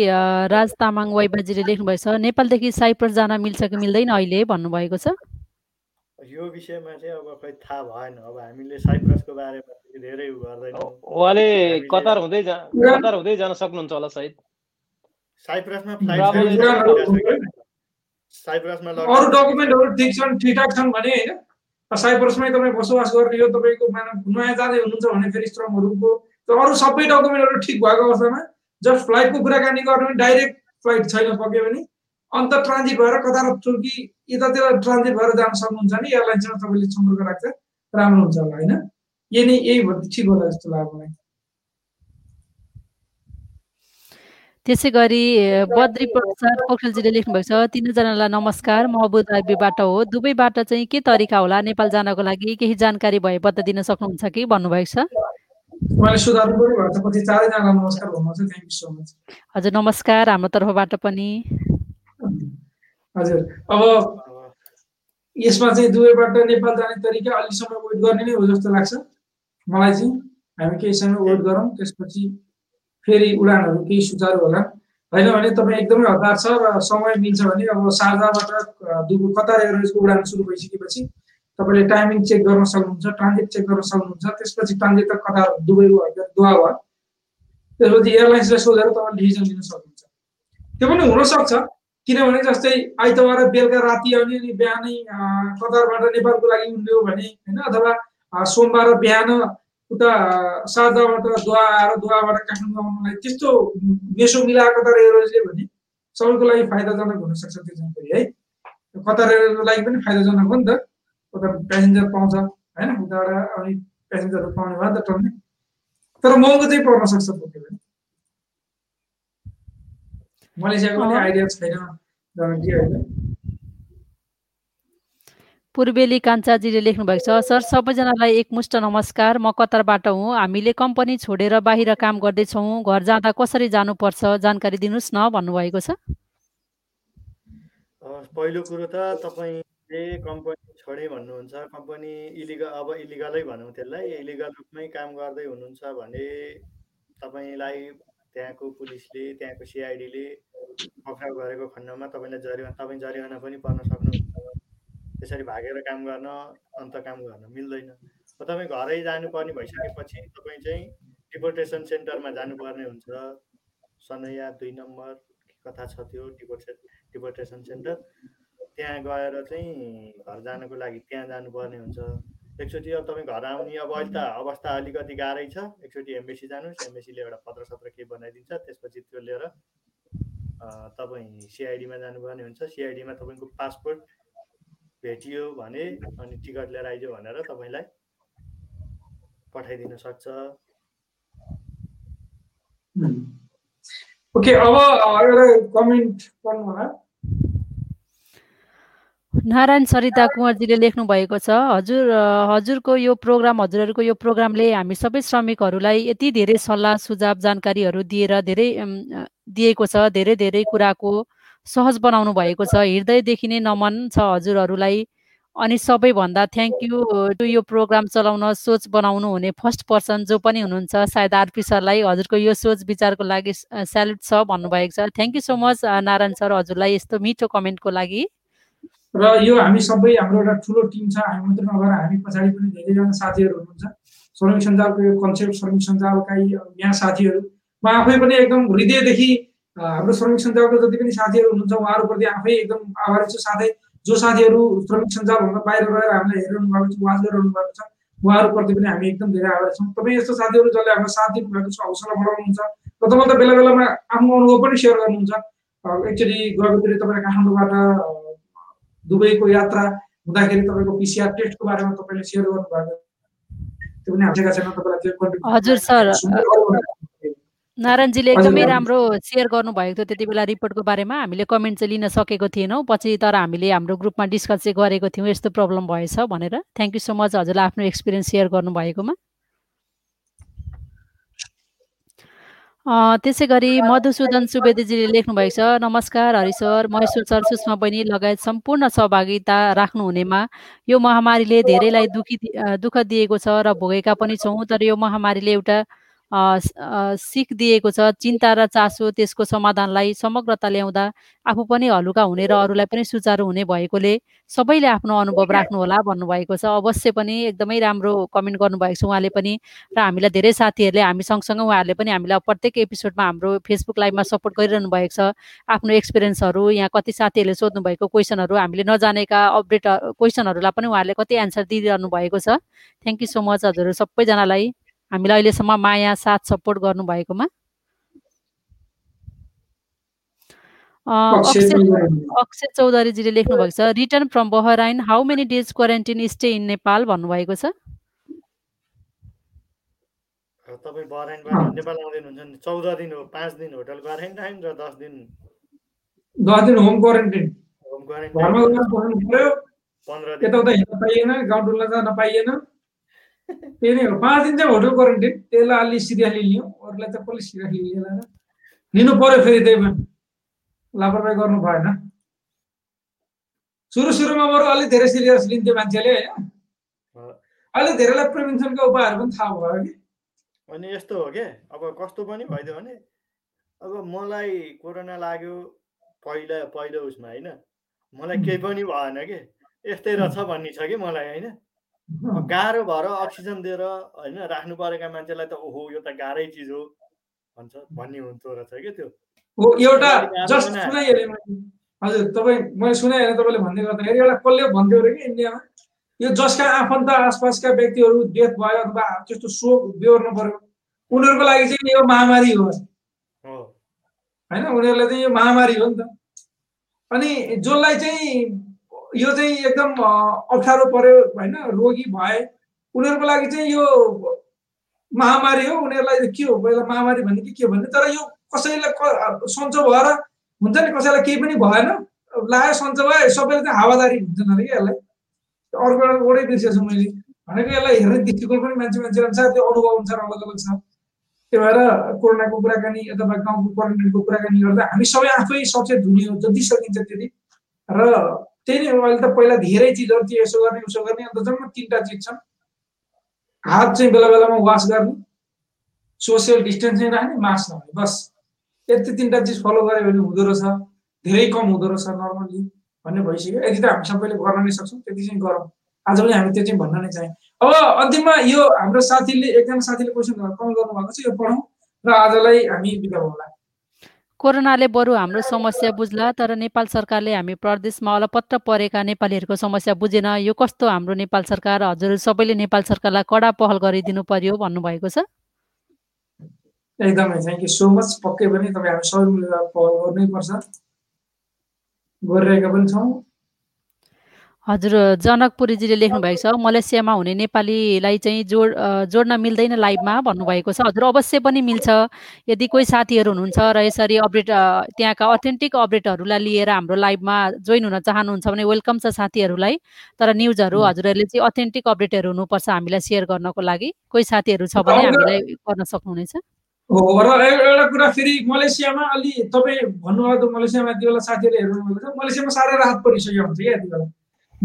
राज तामाङ वाइबाजीले लेख्नुभएको छ नेपालदेखि साइप्रस जान मिल्छ कि मिल्दैन अहिले भन्नुभएको छ? यो विषयमा चाहिँ अब खै थाहा भएन। अब हामीले साइप्रसको बारेमा धेरै गर्दैनौँ। उहाँले कतार हुँदै जा कतार हुँदै जान सक्नुहुन्छ होला सायद। साइप्रसमा साइप्रसमा अरू डकुमेन्टहरू ठिक छन् ठिकठाक छन् भने होइन साइप्रसमै तपाईँ बसोबास गर्ने यो तपाईँको नयाँ जाँदै हुनुहुन्छ भने फेरि श्रमहरूको अरू सबै डकुमेन्टहरू ठिक भएको अवस्थामा जस्ट फ्लाइटको कुराकानी गर्ने भने डाइरेक्ट फ्लाइट छैन पक्यो भने अन्त ट्रान्जिट भएर कता तुर्की यतातिर ट्रान्जिट भएर जान सक्नुहुन्छ भने एयरलाइन्ससँग तपाईँले सम्पर्क राख्दा राम्रो हुन्छ होला होइन? यही नै यही ठिक होला जस्तो लाग्यो मलाई। त्यसै गरी बद्री प्रसाद पोखरेलजीले लेख्नुभएको छ तिनजनालाई नमस्कार म अबुधाबीबाट हो। दुबईबाट चाहिँ के तरिका होला नेपाल जानको लागि केही जानकारी भए बता दिन सक्नुहुन्छ कि भन्नुभएको छ? हजुर नमस्कार हाम्रो तर्फबाट पनि। हजुर अब यसमा चाहिँ दुबईबाट नेपाल जाने तरिका अलिकसम्म वेट गर्ने नै हो जस्तो लाग्छ। मलाई चाहिँ हामी केही समय वेट गरौँ त्यसपछि फेरि उडानहरू केही सुचारू होला। होइन भने तपाईँ एकदमै हतार छ र समय मिल्छ भने अब सारजाबाट दुबई कतार एयरवेजको उडान सुरु भइसकेपछि तपाईँले टाइमिङ चेक गर्न सक्नुहुन्छ ट्रान्जिट चेक गर्न सक्नुहुन्छ। त्यसपछि ट्रान्जिट त कतार दुबई दुवा भयो त्यसपछि एयरलाइन्सलाई सोधेर तपाईँले डिसिजन लिन सक्नुहुन्छ। त्यो पनि हुनसक्छ किनभने जस्तै आइतबार बेलुका राति आउने अनि बिहानै कतारबाट नेपालको लागि उड्ने भने होइन अथवा सोमबार बिहान उता सारजाबाट दुवा आएर दुवाबाट काठमाडौँ आउनलाई त्यस्तो मेसो मिलाएको कतार एयरवेजले भने सबैको लागि फाइदाजनक हुनसक्छ त्यो जानकारी है कतार एयरवेजको लागि पनि फाइदाजनक हो नि त उता प्यासेन्जर पाउँछ होइन उताबाट अनि प्यासेन्जरहरू पाउने भयो नि त टर्ने तर महँगो चाहिँ पर्न सक्छ बोक्यो भने मलेसियाको पनि आइडिया छैन पूर्वेली कान्छाजीले लेख्नु भएको छ सर सबैजनालाई एकमुष्ट नमस्कार। म कतारबाट हुँ। हामीले कम्पनी छोडेर बाहिर काम गर्दैछौँ। घर जाँदा कसरी जानुपर्छ? जानकारी दिनुहोस् न भन्नुभएको छ। पहिलो कुरो त तपाईँ ए कम्पनी छोडे भन्नुहुन्छ। कम्पनी इलिगल अब इलिगलै भनौँ त्यसलाई। इलिगल रूपमै काम गर्दै हुनुहुन्छ भने तपाईँलाई त्यहाँको पुलिसले त्यहाँको सिआइडीले पक्राउ गरेको खण्डमा तपाईँलाई जरिवाना तपाईँ जरिवाना पनि पर्न सक्नुहुन्छ। त्यसरी भागेर काम गर्न अन्त काम गर्न मिल्दैन। तपाईँ घरै जानुपर्ने भइसकेपछि तपाईँ चाहिँ डिपोर्टेसन सेन्टरमा जानुपर्ने हुन्छ। सनैया दुई नम्बर कथा छ त्यो डिपोर्टे डिपोर्टेसन सेन्टर। त्यहाँ गएर चाहिँ घर जानको लागि त्यहाँ जानुपर्ने हुन्छ। एकचोटि अब तपाईँ घर आउने अब अहिले त अवस्था अलिकति गाह्रै छ। एकचोटि एमबेसी जानुहोस्। एमबेसीले एउटा पत्र सत्र केही बनाइदिन्छ। त्यसपछि त्यो लिएर तपाईँ सिआइडीमा जानुपर्ने हुन्छ। सिआइडीमा तपाईँको पासपोर्ट भेटियो भने अनि टिकट लिएर आइज भनेर तपाईँलाई पठाइदिन सक्छ। ओके अब एउटा कमेन्ट होला। नारायण सरिता कुँवरजीले लेख्नु भएको छ हजुर हजुरको यो प्रोग्राम हजुरहरूको यो प्रोग्रामले हामी सबै श्रमिकहरूलाई यति धेरै सल्लाह सुझाव जानकारीहरू दिएर धेरै दिएको छ धेरै धेरै कुराको सहज बनाउनु भएको छ। हृदयदेखि नै नमन छ हजुरहरूलाई। अनि सबैभन्दा थ्याङ्क यू टु यो प्रोग्राम चलाउन सोच बनाउनु हुने फर्स्ट पर्सन जो पनि हुनुहुन्छ सायद आरपी सरलाई हजुरको यो सोच विचारको लागि स्याल्युट छ भन्नुभएको छ। Thank you so much Narayan sir हजुरलाई यस्तो मिठो कमेन्टको लागि। र यो हामी सबै हाम्रो एउटा ठुलो टिम छ। हामी मात्र नभएर हामी पछाडि पनि धेरैजना साथीहरू हुनुहुन्छ। श्रमिक सञ्जालको यो कन्सेप्ट श्रमिक सञ्जालका यहाँ साथीहरू। म आफै पनि एकदम हृदयदेखि हाम्रो श्रमिक सञ्जालको जति पनि साथीहरू हुनुहुन्छ उहाँहरूप्रति आफै एकदम आभारी छु। साथै जो साथीहरू श्रमिक सञ्जालभन्दा बाहिर रहेर हामीलाई हेरिरहनु भएको छ वाच गरिरहनु भएको छ उहाँहरूप्रति पनि हामी एकदम धेरै आभारी छौँ। तपाईँ यस्तो साथीहरू जसले हाम्रो साथ दिनुभएको छ हौसला बढाउनुहुन्छ र तपाईँले त बेला बेलामा आफ्नो अनुभव पनि सेयर गर्नुहुन्छ। एकचोटि गएकोतिर तपाईँले काठमाडौँबाट दुबईको यात्रा हुँदाखेरि तपाईँको पिसिआर टेस्टको बारेमा तपाईँले सेयर गर्नुभएको त्यो पनि हामीसँग छैन तपाईँलाई हजुर सर। नारायणजीले एकदमै राम्रो सेयर गर्नुभएको थियो त्यति बेला रिपोर्टको बारेमा। हामीले कमेन्ट चाहिँ लिन सकेको थिएनौँ। पछि तर हामीले हाम्रो ग्रुपमा डिस्कस चाहिँ गरेको थियौँ यस्तो प्रब्लम भएछ भनेर। थ्याङ्क यू सो मच हजुरलाई आफ्नो एक्सपिरियन्स सेयर गर्नुभएकोमा। त्यसै गरी मधुसूदन सुवेदीजीले लेख्नुभएको छ नमस्कार हरि सर महेश्वर सर सुषमा बहिनी लगायत सम्पूर्ण सहभागिता राख्नुहुनेमा। यो महामारीले धेरैलाई दुखी दुःख दिएको छ र भोगेका पनि छौँ तर यो महामारीले एउटा सिख दिएको छ चिन्ता र चासो त्यसको समाधानलाई समग्रता ल्याउँदा आफू पनि हलुका हुने र अरूलाई पनि सुचारू हुने भएकोले सबैले आफ्नो अनुभव राख्नु होला भन्नुभएको छ। अवश्य पनि एकदमै राम्रो कमेन्ट गर्नुभएको छ उहाँले पनि र हामीलाई धेरै साथीहरूले हामी सँगसँगै उहाँहरूले पनि हामीलाई प्रत्येक एपिसोडमा हाम्रो फेसबुक लाइभमा सपोर्ट गरिरहनु भएको छ। आफ्नो एक्सपिरियन्सहरू यहाँ कति साथीहरूले सोध्नु भएको क्वेसनहरू हामीले नजानेका अपडेट क्वेसनहरूलाई पनि उहाँहरूले कति एन्सर दिइरहनु भएको छ। थ्याङ्क यू सो मच हजुर सबैजनालाई। हामीलाई अहिलेसम्म माया साथ सपोर्ट गर्नुभएकोमा। अक्षय चौधरीजीले लेख्नु भएको छ return from Bahrain how many days quarantine stay in Nepal भन्नुभएको छ। तपाईँ बहराइनबाट नेपाल आउँदै हुनुहुन्छ भने चौध दिन हो पाँच दिन होटल क्वारेन्टाइन र दस दिन। दस दिन होम क्वारेन्टाइन होम क्वारेन्टाइन पन्ध्र दिन। यताउता हिँड्न पाइएन गाउँ डुल्न जान पाइएन। त्यही नै हो पाँच दिन चाहिँ होटल क्वारेन्टाइन त्यसलाई अलि सिरियसली लियौँ अरूलाई त कसले सिरियसली लिएन लिनु पर्यो फेरि त्यही पनि लापरवाही गर्नु भएन सुरु सुरुमा बरु अलिक धेरै सिरियस लिन्थ्यो मान्छेले होइन। अहिले धेरैलाई प्रिभेन्सनका उपायहरू पनि थाहा भयो कि अनि यस्तो हो क्या अब कस्तो पनि भइदियो भने अब मलाई कोरोना लाग्यो पहिला पहिलो उसमा होइन मलाई केही पनि भएन कि यस्तै रहेछ भन्ने छ कि मलाई होइन गाह्रो भएर अक्सिजन दिएर होइन राख्नु परेका मान्छेलाई त ओहो यो त गाह्रै चिज हो भन्छ भन्ने हुन्थ्यो रहेछ कि त्यो। हो एउटा जस्ट सुनाइहालेँ हजुर तपाईँ मैले सुनाइहालेँ तपाईँले भन्दै गर्दाखेरि एउटा कसले भन्थ्यो अरे कि इन्डियामा? यो जसका आफन्त आसपासका व्यक्तिहरू डेथ भयो अथवा त्यस्तो शोक बेहोर्नु पर्यो उनीहरूको लागि चाहिँ यो महामारी हो। होइन उनीहरूलाई चाहिँ यो महामारी हो नि त। अनि जसलाई चाहिँ यो चाहिँ एकदम अप्ठ्यारो पर्यो होइन? रोगी भए उनीहरूको लागि चाहिँ यो महामारी हो। उनीहरूलाई के हो? पहिला महामारी भन्ने कि के भन्ने? तर यो कसैलाई सन्चो भएर हुन्छ नि? कसैलाई केही पनि भएन। लाग्यो सन्चो भयो सबैले चाहिँ हावादारी हुन्छन् अरे कि यसलाई। अर्को एउटा वडै बिर्सेछु मैले भनेको यसलाई हेर्ने दृष्टिकोण पनि मान्छे मान्छे अनुसार त्यो अनुभव अनुसार अलग अलग छ। त्यही भएर कोरोनाको कुराकानी अथवा गाउँको क्वारेन्टाइनको कुराकानी गर्दा हामी सबै आफै सचेत हुने जति सकिन्छ त्यति। र त्यही नै अहिले त पहिला धेरै चिजहरू थियो यसो गर्ने उसो गर्ने अन्त जम्मा तिनवटा चिज छन्। हात चाहिँ बेला बेलामा वास गर्ने सोसियल डिस्टेन्सिङ राख्ने मास्क लगाउने बस। यति तिनवटा चिज फलो गऱ्यो भने हुँदो रहेछ धेरै कम हुँदो रहेछ नर्मली भन्ने भइसक्यो। यदि त हामी सबैले गर्न नै सक्छौँ त्यति चाहिँ गरौँ। आज पनि हामी त्यो चाहिँ भन्न नै चाहेँ अब अन्तिममा यो हाम्रो साथीले एकजना साथीले क्वेसन कल गर्नुभएको छ यो पढौँ र आजलाई हामी बिदा होला। कोरोनाले बरु हाम्रो समस्या बुझ्ला तर नेपाल सरकारले हामी प्रदेशमा अलपत्र परेका नेपालीहरूको समस्या बुझेन। यो कस्तो हाम्रो नेपाल सरकार? हजुर सबैले नेपाल सरकारलाई कडा पहल गरिदिनु पर्यो भन्नुभएको छ। एकदमै थ्याङ्क यू सो मच पक्कै पनि तपाईँ हामी सबै मिलेर पहल गर्नै पर्छ गरिरहेका पनि छौँ। हजुर जनकपुरीजीले लेख्नु भएको छ मलेसियामा हुने नेपालीलाई चाहिँ जोड जोड्न मिल्दैन लाइभमा भन्नुभएको छ। हजुर अवश्य पनि मिल्छ। यदि कोही साथीहरू हुनुहुन्छ र यसरी अपडेट त्यहाँका अथेन्टिक अपडेटहरूलाई लिएर हाम्रो लाइभमा जोइन हुन चाहनुहुन्छ भने वेलकम छ साथीहरूलाई। तर न्युजहरू। हजुरहरूले चाहिँ अथेन्टिक अपडेटहरू हुनुपर्छ हामीलाई सेयर गर्नको लागि। कोही साथीहरू छ भने हामीलाई गर्न सक्नुहुनेछ। हो र ए- एउटा कुरा फेरि मलेसियामा अलि तपाईँ भन्नुभयो त मलेसियामा यति बेला साथीहरूले हेर्नुभएको छ। मलेसियामा साह्रै राहत परिसक्यो हुन्छ क्या यति बेला।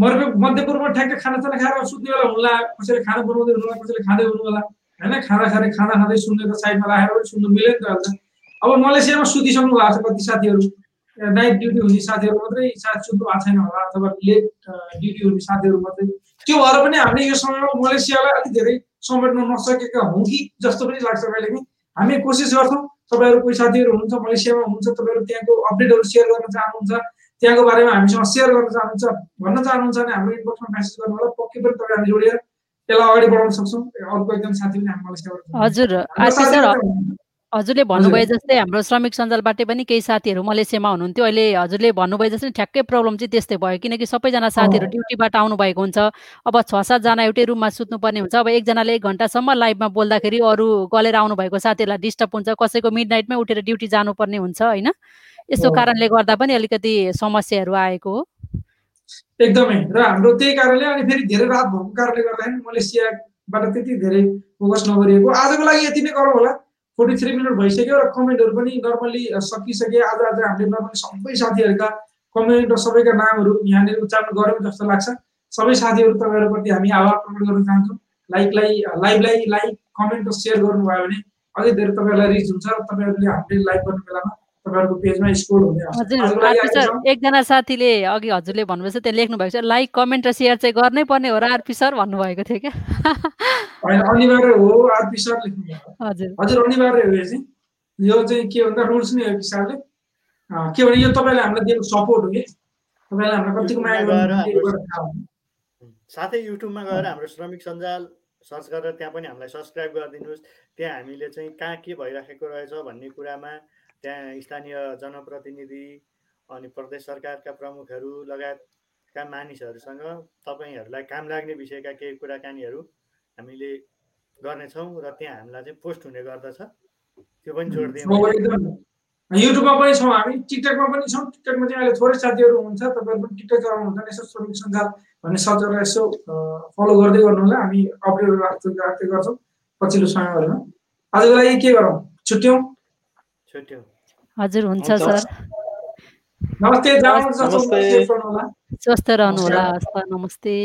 मर्को मध्यपूर्वमा ठ्याक्कै खानासाना खाएर सुत्ने बेला हुन्ला कसैले खाना बनाउँदै हुनु होला कसैले खाँदै हुनु होला होइन खाना खाँदै खाना खाँदै सुन्नेको साइडमा राखेर पनि सुन्नु मिल्यो नि त त। अब मलेसियामा सुतिसक्नु भएको छ कति साथीहरू। नाइट ड्युटी हुने साथीहरू मात्रै सायद सुत्नु भएको छैन होला अथवा लेट ड्युटी हुने साथीहरू मात्रै। त्यो भएर पनि हामीले यो समयमा मलेसियालाई अलिक धेरै समेट्न नसकेका हौँ कि जस्तो पनि लाग्छ कहिले पनि। हामी कोसिस गर्छौँ तपाईँहरू कोही साथीहरू हुनुहुन्छ मलेसियामा हुनुहुन्छ तपाईँहरू त्यहाँको अपडेटहरू सेयर गर्न चाहनुहुन्छ। त्यहाँको बारेमा हामीसँग सेयर गर्न चाहनुहुन्छ भन्न चाहनुहुन्छ भने हाम्रो इनबक्समा मेसेज गर्नु होला। पक्कै पनि तपाईँ हामी जोडेर यसलाई अगाडि बढाउन सक्छौँ। अर्को एकजना साथी पनि हामी मलेसियाबाट हुनुहुन्छ। हजुर। हाम्रो आरपी सर साथीहरू चाहिँ हुनुहुन्छ। हजुरले भन्नुभए जस्तै हाम्रो श्रमिक सञ्जालबाटै पनि केही साथीहरू मलेसियामा हुनुहुन्थ्यो। अहिले हजुरले भन्नुभए जस्तै ठ्याक्कै प्रब्लम चाहिँ त्यस्तै भयो किनकि सबैजना साथीहरू। ड्युटीबाट आउनुभएको हुन्छ। अब छ सातजना एउटै रुममा सुत्नुपर्ने हुन्छ। अब एकजनाले एक घन्टासम्म लाइभमा बोल्दाखेरि अरू गलेर आउनुभएको साथीहरूलाई डिस्टर्ब हुन्छ। कसैको मिड नाइटमै उठेर ड्युटी जानुपर्ने हुन्छ होइन? यस्तो। कारणले गर्दा पनि अलिकति समस्याहरू आएको हो। एकदमै। र हाम्रो त्यही कारणले अनि फेरि धेरै रात भएको कारणले गर्दाखेरि मलेसियाबाट त्यति धेरै फोकस नगरिएको। आजको लागि यति नै गरौँ होला। फोर्टी थ्री मिनट भइसक्यो र कमेन्टहरू पनि नर्मली सकिसके। आज आज हामीले नर्मली सबै साथीहरूका कमेन्ट र सबैका नामहरू यहाँनिर उच्चारण गऱ्यौँ जस्तो लाग्छ। सबै साथीहरू तपाईँहरूप्रति हामी आभार प्रकट गर्न चाहन्छौँ। लाइकलाई लाइभलाई लाइक कमेन्ट र सेयर गर्नुभयो भने अझै धेरै तपाईँहरूलाई रिच हुन्छ र तपाईँहरूले हामीले लाइक गर्ने बेलामा तपाईँहरूको पेजमा स्कोर हुने। हजुर एकजना साथीले अघि हजुरले भन्नुभएको छ त्यहाँ लेख्नु भएको छ लाइक कमेन्ट र सेयर चाहिँ गर्नै पर्ने हो र आरपी सर भन्नुभएको थियो क्या? होइन अनिवार्य हो आरपी सर लेख्नु हजुर। हजुर अनिवार्य हो यो चाहिँ यो चाहिँ के भन्दा रुल्स नै हो हिसाबले। के भने यो तपाईँले हामीलाई दिएको सपोर्ट हो कि? तपाईँले हामीलाई कतिको माया। साथै युट्युबमा गएर हाम्रो श्रमिक सञ्जाल सर्च गरेर त्यहाँ पनि हामीलाई सब्सक्राइब गरिदिनुहोस्। त्यहाँ हामीले चाहिँ कहाँ के भइराखेको रहेछ भन्ने कुरामा त्यहाँ स्थानीय जनप्रतिनिधि अनि प्रदेश सरकारका प्रमुखहरू लगायतका मानिसहरूसँग तपाईँहरूलाई काम लाग्ने विषयका केही कुराकानीहरू हामीले गर्नेछौँ र त्यहाँ हामीलाई चाहिँ पोस्ट हुने गर्दछ। त्यो पनि एकदम युट्युबमा पनि छौँ हामी टिकटकमा पनि छौँ। टिकटकमा चाहिँ अहिले थोरै साथीहरू हुनुहुन्छ तपाईँहरू पनि टिकटक चलाउनुहुन्छ यसो श्रमिक सञ्जाल भन्ने गरेर यसो फलो गर्दै गर्नु होला। हामी अपडेट राख्दै गर्छौँ पछिल्लो समयहरूमा। आजको लागि के गरौँ? छुट्यौँ हजुर हुन्छ। सर। नमस्ते स्वस्थ रहनु होला हस् त नमस्ते।